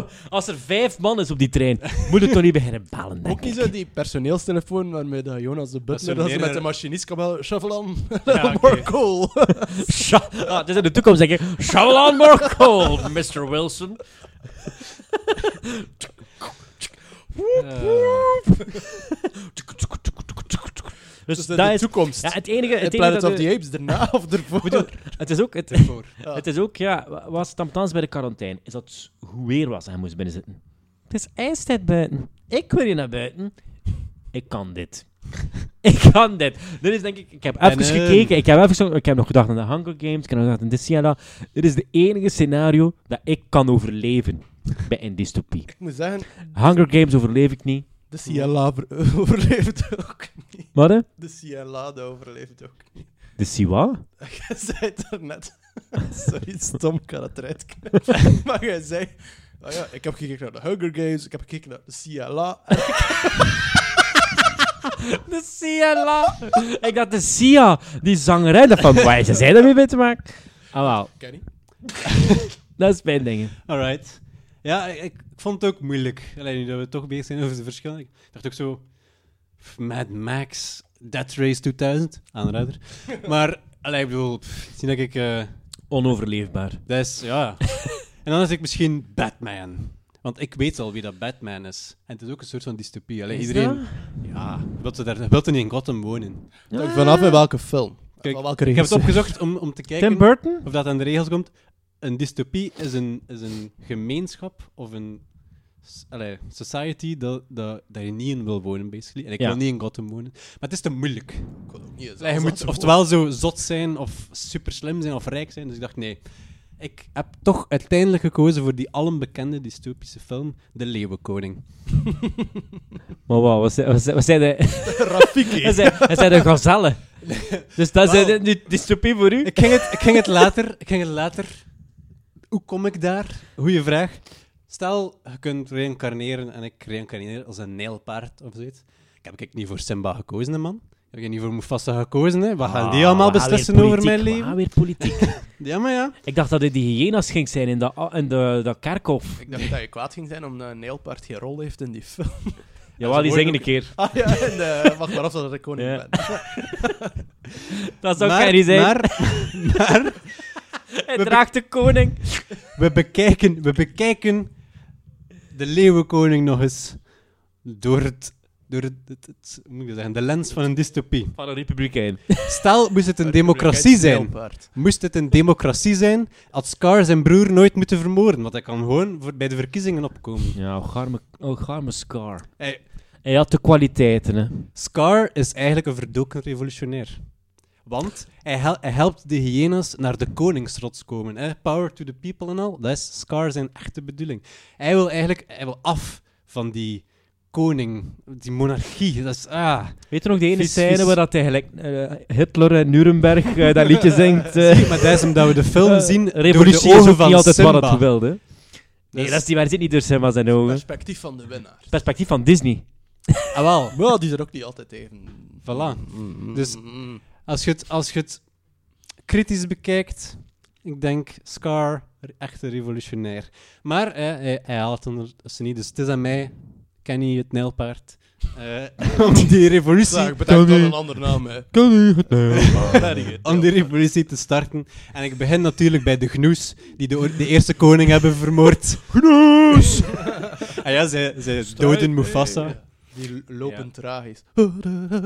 <laughs> Als er vijf man is op die trein, moet het toch niet beginnen bellen, denk Ook niet ik. zo die personeelstelefoon waarmee dat Jonas de butler dat ze met de machinist kan bellen. Shuffle on. Ja, <laughs> oké. More cool. Sha- ah, het is in de toekomst, denk ik. Shalom Morkel, Mr. Wilson. Dus Dus de, dat de is... toekomst. Ja, het enige... Het Het, enige Planet dat of the Apes erna of <laughs> ervoor. het is ook... Het, <laughs> Ervoor. Ja. het is ook, ja... wa- Was het bij de quarantaine? Is dat hoe weer was en hij moest binnen zitten? Het is ijstijd buiten. Ik wil hier naar buiten. Ik kan dit. <laughs> ik kan dit. Dit is denk ik... Ik heb even En, eh, gekeken. Ik heb, even, zo- ik heb nog gedacht aan de Hunger Games. Ik heb nog gedacht aan de Ciela. Dit is de enige scenario dat ik kan overleven bij een dystopie. Ik moet zeggen, Hunger Games overleef ik niet. De CLA over- <laughs> overleeft ook niet. Wat hè? De CLA de overleeft ook niet. De Siwa? <laughs> Jij zei het daarnet. <laughs> Sorry, stom, ik kan het eruit knippen. Maar jij zei... Oh ja, ik heb gekeken naar de Hunger Games, ik heb gekeken naar de CLA. De Ciela! ik dacht de Sia, die zangerij. Dat van, waar is zij daarmee mee te maken? Ah, wel. Kenny? Dat is mijn dingen. Alright. Ja, ik, ik vond het ook moeilijk. Alleen nu dat we toch bezig zijn over de verschillen. Ik dacht ook zo... Mad Max, Death Race 2000, aanrader. <laughs> maar, allee, ik bedoel, pff, zie dat ik... eh, Onoverleefbaar. dat is, ja... <laughs> en dan is ik misschien Batman. Want ik weet al wie dat Batman is. En het is ook een soort van dystopie. Allee, Is iedereen... dat? Ja, wilt er, daar- wilt niet in Gotham wonen. Vanaf in welke film. Kijk, Ik heb het opgezocht om, om te kijken... Tim Burton? Of dat aan de regels komt. Een dystopie is een, is een gemeenschap of een allee, society dat, dat, dat je niet in wil wonen, basically. En ik Ja. wil niet in Gotham wonen. Maar het is te moeilijk. Ik wil ook niet Allee, je moet oftewel zo zot zijn, of super slim zijn, of rijk zijn. Dus ik dacht, nee. Ik heb toch uiteindelijk gekozen voor die allen bekende dystopische film, De Leeuwenkoning. <laughs> Maar wat, wat, wat, wat zei de... <laughs> Rafiki. Hij zei, hij zei de gazelle. Dus dat is een dy- dystopie voor u? Ik ging het, ik ging het later... Ik ging het later... Hoe kom ik daar? Goeie vraag. Stel, je kunt reïncarneren en ik reïncarneer als een nijlpaard of zoiets. Ik heb ik niet voor Simba gekozen, hè, man. Ik heb ik niet voor Mufasa gekozen, hè. Wat gaan die allemaal Ah, gaan beslissen over mijn we gaan leven? weer politiek. <laughs> Ja, maar ja. ik dacht dat het die hyena's ging zijn in, dat in de, dat kerkhof. Ik dacht dat je kwaad ging zijn omdat een Neelpaard geen rol heeft in die film. <laughs> Jawel, die zingen een keer. Ah ja, en uh, wacht maar af dat ik de koning Ja. ben. <laughs> Dat zou maar, zijn. Maar, maar Hij draagt de koning. we, bekijken, we bekijken de Leeuwenkoning nog eens door het... Door het, het- het- hoe moet ik zeggen, de lens van een dystopie. Van een republikein. Stel, moest het een democratie zijn. Moest het een democratie zijn, had Scar zijn broer nooit moeten vermoorden. Want hij kan gewoon voor, bij de verkiezingen opkomen. Ja, oh, garme, oh, garme Scar. Hey, Hij had de kwaliteiten, hè. Scar is eigenlijk een verdoken revolutionair. Want hij, hel- hij helpt de hyena's naar de koningsrots komen. Hè? Power to the people en al. Dat is Scar zijn echte bedoeling. Hij wil eigenlijk hij wil af van die koning, die monarchie. Dat is, ah. Weet je nog, die ene Vies, scène vies. waar dat hij gelijk eh, Hitler in Nuremberg eh, dat liedje <laughs> zingt? eh, Zie, maar dat is omdat we de film zien door revolutie de is ogen ook van niet altijd Simba. wat het wilde. Nee, Dus- dat is die waar zit niet door Simba zijn ogen. Perspectief van de winnaar. Perspectief van Disney. Ah, wel. Maar die zijn ook niet altijd even... Voilà. Mm, Dus- mm. Als je het, als je het kritisch bekijkt, ik denk Scar, echt een revolutionair. Maar eh, hij, hij haalt het ze niet, dus het is aan mij, Kenny het nijlpaard, eh, om die revolutie... Graag bedankt dan een ander naam, hè. Very good. <laughs> om die revolutie te starten. En ik begin natuurlijk bij de Gnoes, die de, de eerste koning hebben vermoord. Gnoes! en <laughs> ja, zij, zij doden Mufasa. Die lopen tragisch.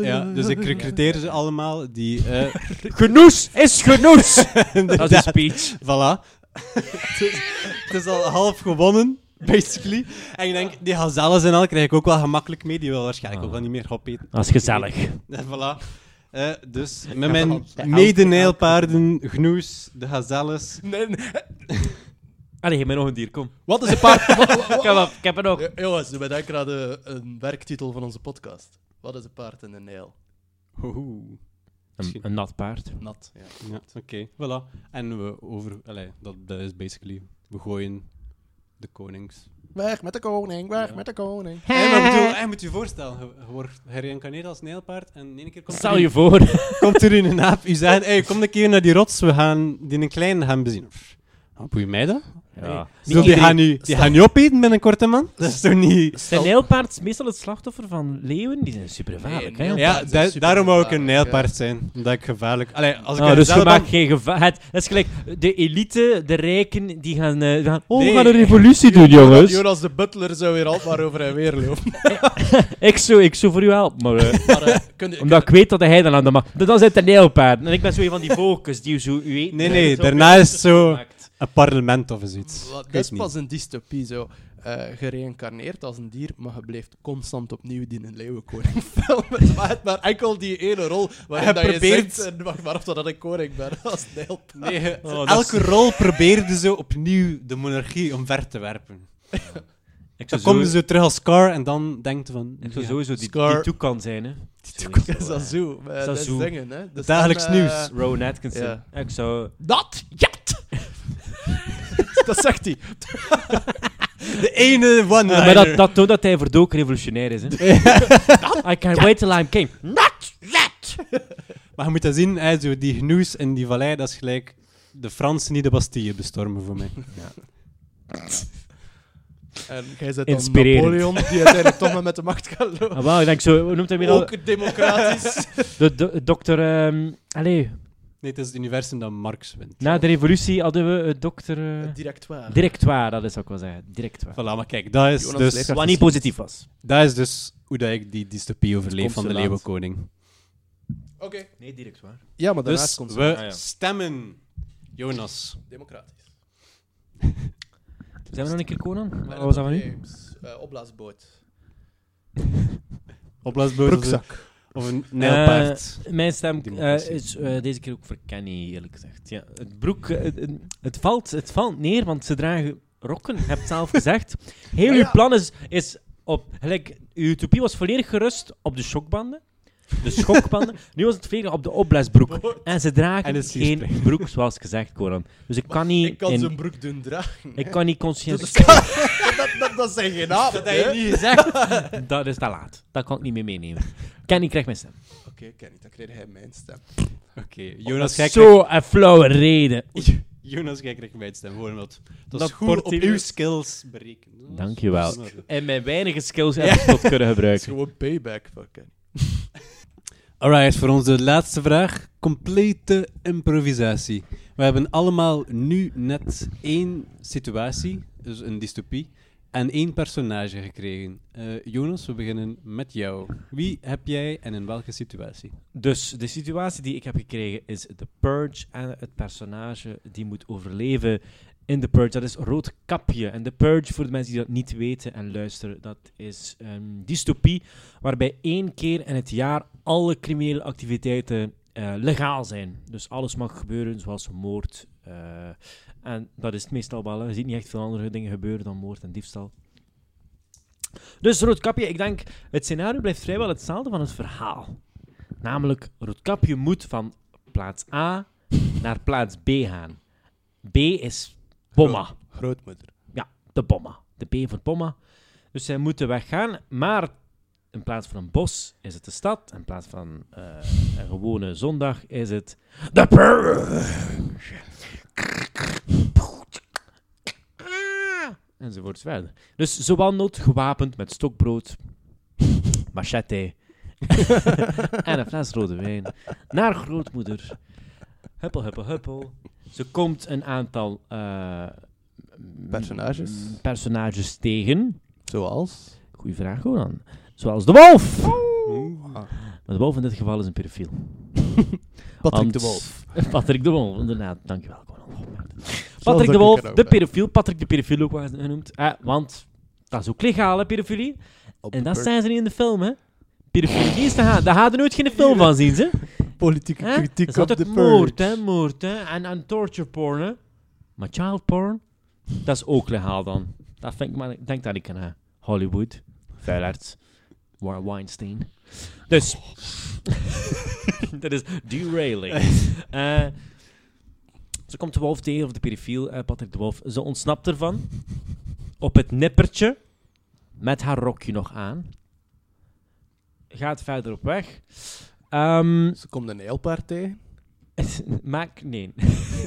Ja, dus ik recruteer ze allemaal, die... eh <laughs> Genoes is genoes! <laughs> dat is speech. Voilà. <laughs> het, is, het is al half gewonnen, basically. En ik denk, die gazelles en al krijg ik ook wel gemakkelijk mee. Die wil waarschijnlijk Ah. ook wel niet meer opeten. Dat is gezellig. En voilà. Eh, dus met mijn medenijlpaarden, Gnoes, de gazelles. Nee, nee. Allee, geef mij nog een dier, kom. Wat is een paard... <laughs> wa- wa- wa- Ik heb, ik heb er nog. Ja, Jongens, we denken aan de, een werktitel van onze podcast. Wat is een paard in een Nijl? Oeh. Een, een nat paard. Nat, ja. Ja, oké, voilà. En we over... Allee, dat, dat is basically... We gooien de konings. Weg met de koning, weg met de koning. Hey, maar ik bedoel, hij moet je voorstellen, je, je wordt gereïncarneerd als nijlpaard en in één keer komt, Stel er, je voor. <laughs> komt er een aap u zeggen, hey, kom een keer naar die rots, we gaan die een kleine gaan bezien. Je mij dat? Ja. Zo, die gaan nu, die gaan nu opeten binnenkort, hè, man? Dat is toch niet... Zijn nijlpaard is meestal het slachtoffer van leeuwen? Die zijn super gevaarlijk. Nee. Ja, is da- super daarom wou ik een nijlpaard zijn. Omdat ik gevaarlijk... Allee, als ik een dus je maakt geen gevaar. Het, dat is gelijk de elite, de rijken, die gaan, eh, gaan oh, Nee. we gaan een revolutie doen, <laughs> jongens. Jonas de Butler zou weer altijd maar over en weer lopen. <laughs> Ik zou, ik zou voor u helpen, maar, eh, Maar, eh, <laughs> kun je- omdat ik weet dat hij dan aan de macht... Dan zijn het de nijlpaarden. En ik ben zo een van die volkers die zo u weet... Nee, nee, daarna is het zo een parlement of zoiets. Wat- Dat niet. pas een dystopie zo. eh gereïncarneerd als een dier, maar je blijft constant opnieuw die een leeuwenkoning <laughs> filmen. Maar het maar enkel die ene rol waarin dat je probeert- zegt, en wacht maar of dat ik koning ben, <laughs> als. Nee, je- Oh, elke rol probeerde zo opnieuw de monarchie omver te werpen. <laughs> Ik Dan komen zo, ze terug als Scar en dan denkt van... ik zou ja, sowieso die, Scar. die toekan zijn, hè. Dat is dat zo. maar Dat is Zazoo. dingen, hè. Is Dagelijks dan, eh, nieuws. Rowan Atkinson. Ja. Ik zou... Dat! Jat! <laughs> dat zegt hij. <laughs> De ene one maar dat, dat toont dat hij verdoken revolutionair is, hè. <laughs> I can't wait till I'm king. Not yet! Maar je moet dat zien, hè, zo die genoes in die vallei, dat is gelijk de Fransen die de Bastille bestormen voor mij. En jij zet dan. Napoleon, die uiteindelijk toch maar met de macht gaat lopen. Ah, wel, ik denk zo... Hoe noemt hij weer al? Ook democratisch. De, de, dokter... ehm allee, Nee, het is het universum dat Marx wint. na de revolutie hadden we het dokter... eh, Directoire. directoire, dat is wat ik wil zeggen. Directoire. Voilà, maar kijk, dat is, Jonas dus, Wat niet positief was. dat is dus hoe dat ik die dystopie overleef van de. Leeuwenkoning. Oké. Nee, directoire. Ja, maar daarna is Dus het we Ah, ja. stemmen. Jonas. democratisch. Zijn we nog een keer Conan? Wat was dat van u? Games. Eh, opblaasboot. <laughs> Opblaasboot Broekzak. Of een nijlpaard. Eh, mijn stem eh, is eh, deze keer ook voor Kenny, eerlijk gezegd. Ja, het broek, het, het, valt, het valt neer, want ze dragen rokken, heb het zelf gezegd. <laughs> Heel uw plan is, is op... Gelijk, uw utopie was volledig gerust op de schokbanden. De schokbanden. nu was het volledig op de opblaasbroek. <laughs> En ze dragen En geen broek, zoals gezegd, Conan. Dus ik kan niet... Ik kan in- zijn broek doen dragen. ik hè. kan niet Dat, consciëntieus... <laughs> dat, dat, dat zijn geen namen. Dat heb je niet gezegd. Dat is te laat. Dat kan ik niet meer meenemen. Kenny krijgt mijn stem. Oké, Kenny, dan kreeg hij mijn stem. <laughs> Oké, Jonas, jij krijgt, Zo een flauwe reden. <laughs> Jonas, jij krijgt mijn stem. Gewoon. Dat Dat is goed op uw skills berekenen. Dankjewel. Dat is in orde. En mijn weinige skills heb ik tot kunnen <laughs> Het is gebruiken. gewoon payback voor Kenny. Alright, voor onze laatste vraag. Complete improvisatie. We hebben allemaal nu net één situatie, dus een dystopie, en één personage gekregen. Eh, Jonas, we beginnen met jou. Wie heb jij en in welke situatie? Dus de situatie die ik heb gekregen is de Purge en het personage die moet overleven in de Purge. Dat is Roodkapje. En de Purge, voor de mensen die dat niet weten en luisteren, dat is een dystopie waarbij één keer in het jaar alle criminele activiteiten eh, legaal zijn. Dus alles mag gebeuren, zoals moord. eh, en dat is het meestal wel. hè. Je ziet niet echt veel andere dingen gebeuren dan moord en diefstal. Dus Roodkapje, ik denk, het scenario blijft vrijwel hetzelfde van het verhaal. Namelijk, Roodkapje moet van plaats A naar plaats B gaan. B is Bomma. Grootmoeder. De Bomma. De B voor Bomma. Dus zij moeten weggaan, maar in plaats van een bos is het de stad. In plaats van eh, een gewone zondag is het de Purge. Enzovoorts verder. Dus ze wandelt gewapend met stokbrood, machete <laughs> en een fles rode wijn naar grootmoeder. Huppel, huppel, huppel. Ze komt een aantal eh, Personages? personages tegen. Zoals? Goeie vraag, Goran. Zoals de wolf. Maar de wolf in dit geval is een pedofiel. <laughs> Patrick Want- de Wolf. <laughs> Patrick de Wolf, inderdaad. Dankjewel, Patrick de Wolf, de ben. pedofiel. Patrick de pedofiel ook wel genoemd. Eh, want dat is ook legaal, hè, pedofilie. En dat zijn ze niet in de film, hè. Pedofilie is te gaan. Daar hadden nooit geen film van zien, ze. <laughs> Politieke kritiek Dat op de altijd moord, hè, moord, hè. En, en torture porn, hè. Maar child porn, dat is ook legaal dan. Dat vind ik maar, ik denk dat ik aan hè. Hollywood, vuilaards, War Weinstein. Dus, <laughs> dat is derailing. <laughs> Eh, ze komt de wolf tegen, of de pedofiel, eh, Patrick de Wolf. Ze ontsnapt ervan. op het nippertje, met haar rokje nog aan. Gaat verder op weg. Ehm, Ze komt een eilpaard tegen. <laughs> maak... Nee.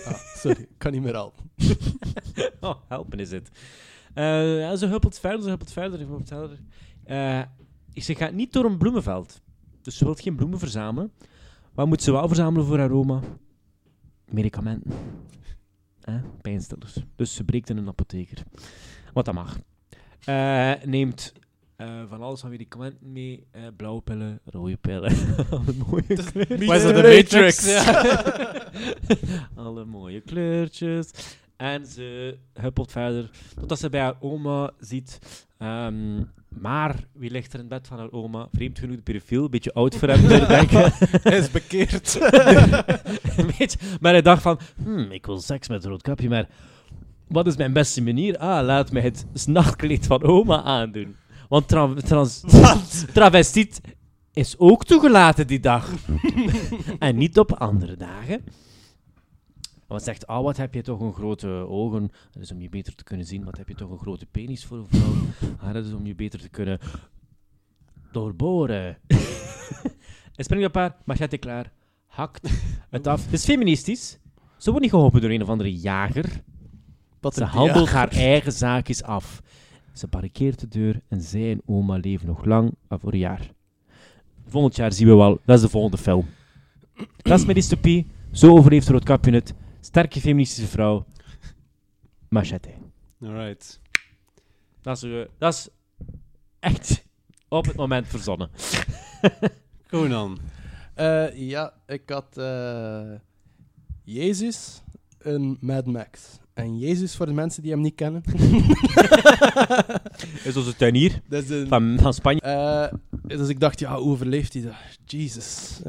Ah, sorry, ik kan niet meer helpen. oh, helpen is het. Ja, ze huppelt verder, ze huppelt verder, ze huppelt verder. Ze gaat niet door een bloemenveld. Dus ze wil geen bloemen verzamelen. Wat moet ze wel verzamelen voor haar oma? Medicamenten. Eh, pijnstillers. Dus ze breekt in een apotheker. Wat dat mag. Eh, neemt eh, van alles van medicamenten mee. eh, blauwe pillen, rode pillen. <laughs> Alle mooie kleurtjes. Dat de Matrix? <laughs> Alle mooie kleurtjes. En ze huppelt verder totdat ze bij haar oma ziet. Ehm, maar wie ligt er in het bed van haar oma? Vreemd genoeg de pedofiel. Een beetje oud voor hem. <laughs> Hij is bekeerd. <laughs> Beetje. Maar hij dacht van, hmm, ik wil seks met een rood kapje, maar wat is mijn beste manier? Ah, laat mij het nachtkleed van oma aandoen. Want tra trans travestiet is ook toegelaten die dag. <laughs> en niet op andere dagen. Want zegt, ah, wat heb je toch een grote ogen. Dat is om je beter te kunnen zien. Wat heb je toch een grote penis voor een vrouw. <laughs> Ah, dat is om je beter te kunnen doorboren. <laughs> en springt op haar, machette klaar, hakt het af. Het is feministisch. Ze wordt niet geholpen door een of andere jager. Wat Ze handelt haar eigen zaakjes af. Ze barrikeert de deur en zij en oma leven nog lang af voor een jaar. Volgend jaar zien we wel. Dat is de volgende film. Dat is mijn dystopie. Zo overleeft Roodkapje het. Sterke feministische vrouw. Machete. Alright. Dat is, eh, dat is echt op het moment verzonnen. <laughs> Conan. Eh, ja, ik had eh, Jezus een Mad Max. En Jezus, voor de mensen die hem niet kennen, <laughs> is onze tuinier dat is een... van, van Spanje. Eh, dus ik dacht, ja, hoe overleeft hij dat? Jesus.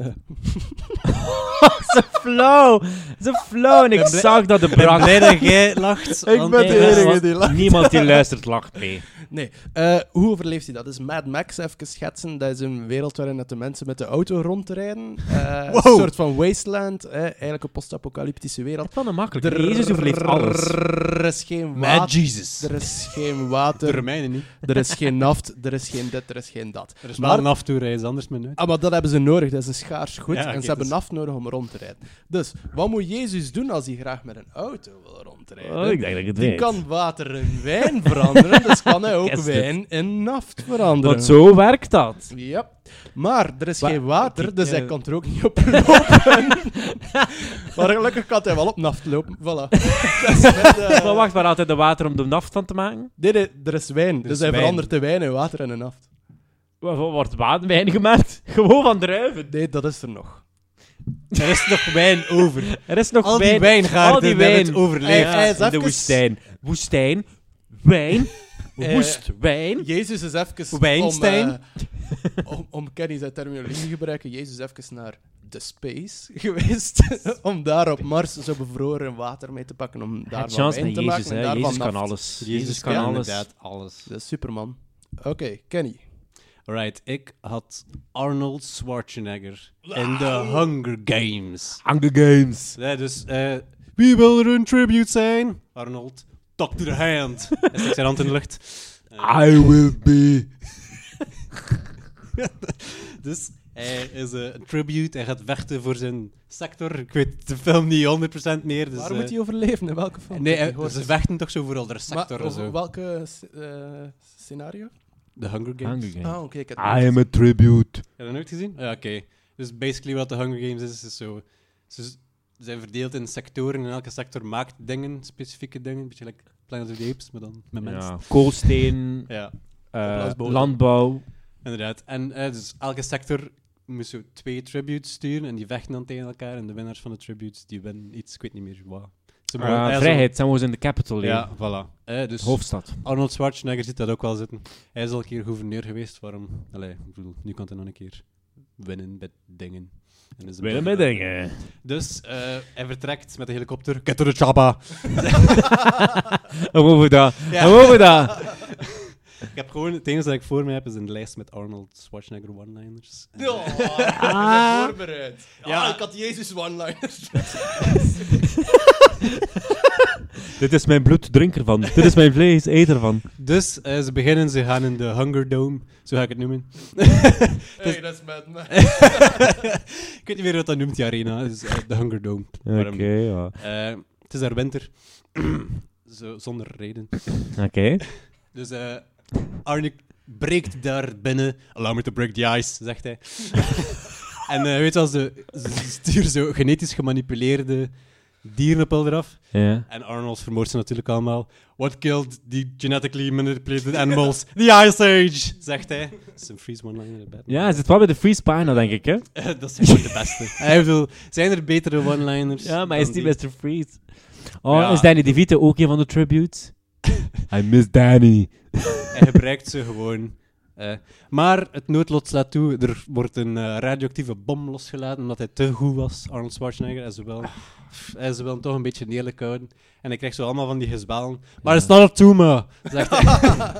Zo flauw. Zo flauw. En ik zag dat de Ik brak. blij dat jij lacht. <laughs> Ik ben de Nee, enige die lacht. Niemand die luistert lacht mee. <laughs> nee, eh, hoe overleeft hij dat? Dus Mad Max, even schetsen, dat is een wereld waarin dat de mensen met de auto rondrijden. Eh, Een soort van wasteland, eh, eigenlijk een post-apocalyptische wereld. Het is makkelijk. Jezus overleeft alles. Er is geen Mad water. Jesus. Er is geen De water. Romeinen niet. Er is geen naft. Er is geen dit. Er is geen dat. Er is Maar- wel een anders met nooit. Ah, maar dat hebben ze nodig. Dat is een schaars goed. Ja, en ze hebben dus- naft nodig om rond te rijden. Dus, wat moet Jezus doen als hij graag met een auto wil rondrijden? Oh, ik denk dat ik het die weet. kan water in wijn <laughs> veranderen, dus kan hij ook wijn in naft veranderen. Want zo werkt dat. Ja. Maar er is Wa- geen water, dus hij eh, kan er ook niet op <laughs> lopen. <laughs> maar gelukkig kan hij wel op naft lopen. Voilà. Met, eh, Maar wacht, maar altijd de water om de naft van te maken? Nee, nee, er is wijn. dus hij wijn. verandert de wijn in water en in naft. Wa- wa- Wordt waterwijn gemaakt? <laughs> Gewoon van druiven. Nee, dat is er nog. Er is nog wijn over. Er is nog Al die wijn. wijngaarden al die hebben wijn. het overleefd. Hij- hij is in de even- woestijn. Woestijn. Wijn. <laughs> Eh, Woest. Wijn. Jezus is even... Weinstein? Om, eh, om, om Kenny zijn terminologie te gebruiken, Jezus is even naar de space <laughs> geweest. om daar op Mars zo bevroren water mee te pakken. Om daar van chance wijn te Jezus, maken. en hè. daarvan Jezus kan naft. alles. Jezus kan ja, alles. inderdaad alles. Dat is Superman. Oké, Kenny. Alright, ik had Arnold Schwarzenegger in The Hunger Games. Hunger Games. Ja, dus, eh wie wil er een tribute zijn? Arnold, talk to the hand. <laughs> Hij steekt zijn hand in de lucht. Eh, I will be. <laughs> dus hij is eh, een tribute, hij gaat vechten voor zijn sector. Ik weet de film niet 100% meer. Dus, Waar eh, moet hij overleven? In welke film? Nee, ze vechten toch zo voor al de Maar sector en over zo. welke eh, scenario? The Hunger Games. Hunger Games. Ah, oké. ik heb I am a tribute. Heb je dat nooit gezien? Ja, oké. Dus basically wat de Hunger Games is, is zo... Ze zijn verdeeld in sectoren en elke sector maakt dingen, specifieke dingen. Een beetje like Planet of the Apes, maar dan met mensen. Ja. Koolsteen. <laughs> Ja, eh, Opblaasbodem. landbouw. inderdaad. En eh, dus elke sector moest zo twee tributes sturen en die vechten dan tegen elkaar. En de winnaars van de tributes, die winnen iets, ik weet niet meer wat. Zo- vrijheid. Zijn we eens in de capital. Ja, voilà. Eh, dus Hoofdstad. Arnold Schwarzenegger ziet dat ook wel zitten. Hij is al een keer gouverneur geweest, waarom... Allee, ik bedoel, nu kan hij nog een keer winnen met dingen. En is een Binnen beetje- met dingen. Dus eh, hij vertrekt met de helikopter. Get to the chopper. En over dat. Over dat. <laughs> Ik heb gewoon, het enige dat ik voor me heb is een lijst met Arnold Schwarzenegger one-liners. Ja, Ah. voorbereid. Ja, Ja. ik had Jezus one-liners. <laughs> Dit is mijn bloed, drink ervan. Dit is mijn vlees, eet ervan. Dus eh, ze beginnen, ze gaan in de Hunger Dome, zo ga ik het noemen. <laughs> hey, <laughs> dat is met me. ik weet niet meer wat dat noemt, die arena. Eh, de Hunger Dome. Oké, ja. Eh, het is daar winter. <clears throat> zo, zonder reden. Oké. Dus eh Arne breekt daar binnen. Allow me to break the ice, zegt hij. <laughs> en eh, weet je wel, ze, ze sturen zo genetisch gemanipuleerde dieren op eraf. Ja. En Arnold vermoordt ze natuurlijk allemaal. What killed the genetically manipulated animals? The Ice Age, zegt hij. Dat is een freeze one-liner. in. Ja, hij zit wel bij de freeze pagina, denk ik, hè? <laughs> dat is gewoon de beste. <laughs> Hij bedoel, zijn er betere one-liners? Ja, maar hij is niet die? Mr. Freeze. Oh, Ja. is Danny DeVito ook een van de tributes? I miss Danny. <laughs> Hij gebruikt ze gewoon. eh. maar het noodlot slaat toe. Er wordt een eh, radioactieve bom losgelaten omdat hij te goed was, Arnold Schwarzenegger. En ze willen, en ze willen toch een beetje neerlijk houden. En hij krijgt zo allemaal van die gezwellen. Maar het is not a tumor, zegt hij.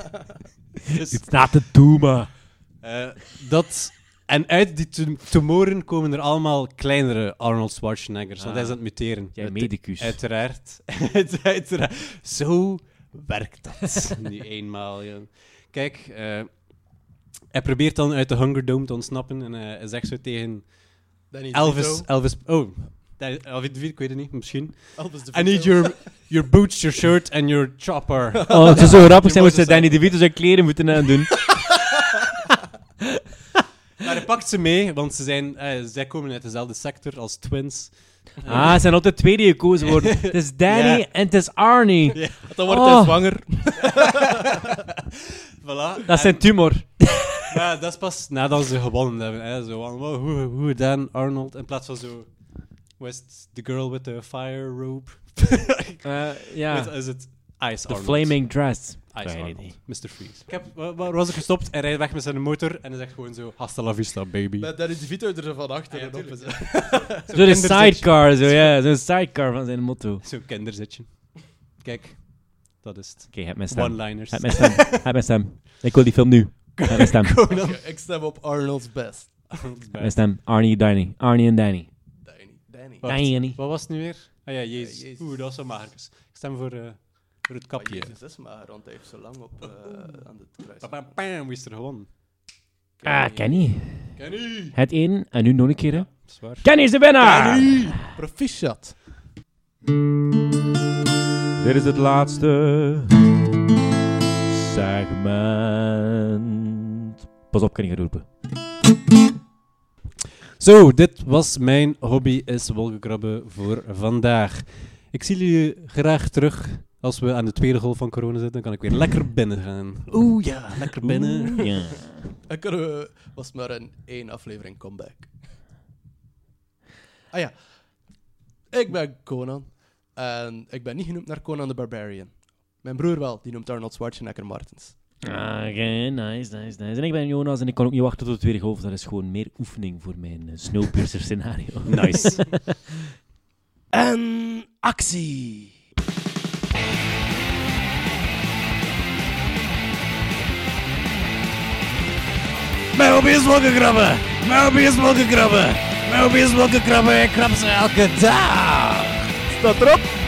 <laughs> dus, It's not a tumor. eh, dat... En uit die tu- tumoren komen er allemaal kleinere Arnold Schwarzeneggers, want hij is aan het muteren. Jij medicus. Uiteraard. <laughs> Uit- uiteraard. Zo werkt dat <laughs> nu eenmaal. Ja. Kijk, eh, hij probeert dan uit de Hunger Dome te ontsnappen en eh, hij zegt zo tegen Danny Elvis... Elvis oh, Dat- Elvis DeVito, ik weet het niet, misschien. Elvis I need your, your boots, your shirt and your chopper. Oh, <laughs> het zou zo grappig zijn als ze Danny DeVito zijn kleren moeten aandoen. Maar hij pakt ze mee, want ze zijn, eh, zij komen uit dezelfde sector als twins. Ah, het zijn altijd twee die gekozen worden. <laughs> Het is Danny Ja. en het is Arnie. Ja. Dan wordt Oh. hij zwanger. <laughs> Voilà. Dat is zijn tumor. <laughs> Ja, dat is pas nadat ze gewonnen hebben. Hè. Zo van, wow, hoe, hoe dan, Arnold? In plaats van zo... West the girl with the fire robe? Eh, ja. Is het? Ice The Arnold. flaming dress. Ice Geen Arnold. idee. Mr. Freeze. Ik heb, wa- waar was ik gestopt? Hij rijdt weg met zijn motor en hij zegt gewoon zo... Hasta la vista, baby. Met Danny DeVito er van achter Ja, en op. tuurlijk. <laughs> Zo de sidecar, zo ja. Zo'n sidecar van zijn motto. Oké, Zo'n kinderzitje. Kijk, dat is het. heb mijn stem. One-liners. Heb mijn stem. Heb mijn stem. Ik wil die film nu. Heb mijn stem. <laughs> Heb. Oké, ik stem op Arnold's best. mijn stem. Arnie, Danny. Arnie en Danny. Danny. Danny. Danny. Wat was het nu weer? Ah ja, Jezus. Oeh, dat was zo magertjes. Ik stem voor, eh, voor het Ah, kapje. Jezus is maar, want hij heeft zo lang op, eh, aan het kruis. Bam, bam, bam, wie is er gewonnen? Ah, Kenny. Kenny! Het één en nu nog een keer. hè. Zwaar. Kenny is de winnaar! Proficiat. Dit is het laatste segment. Pas op, Kenny gaat roepen. Zo, dit was mijn hobby is wolkenkrabben voor vandaag. Ik zie jullie graag terug als we aan de tweede golf van corona zitten. Dan kan ik weer lekker binnen gaan. Oeh ja, lekker binnen. Ja. En kunnen we, was maar een één aflevering comeback. Ah ja. Ik ben Conan. En ik ben niet genoemd naar Conan the Barbarian. Mijn broer wel, die noemt Arnold Schwarzenegger Martens. Ah, Oké, nice, nice, nice. En ik ben Jonas en ik kan ook niet wachten tot de tweede golf. Dat is gewoon meer oefening voor mijn uh, Snowpiercer scenario. Nice. <laughs> En actie! Ме уби с лъга граба! Ме уби с лъга граба! Ме уби с лъга граба е краб се алката! Статроп!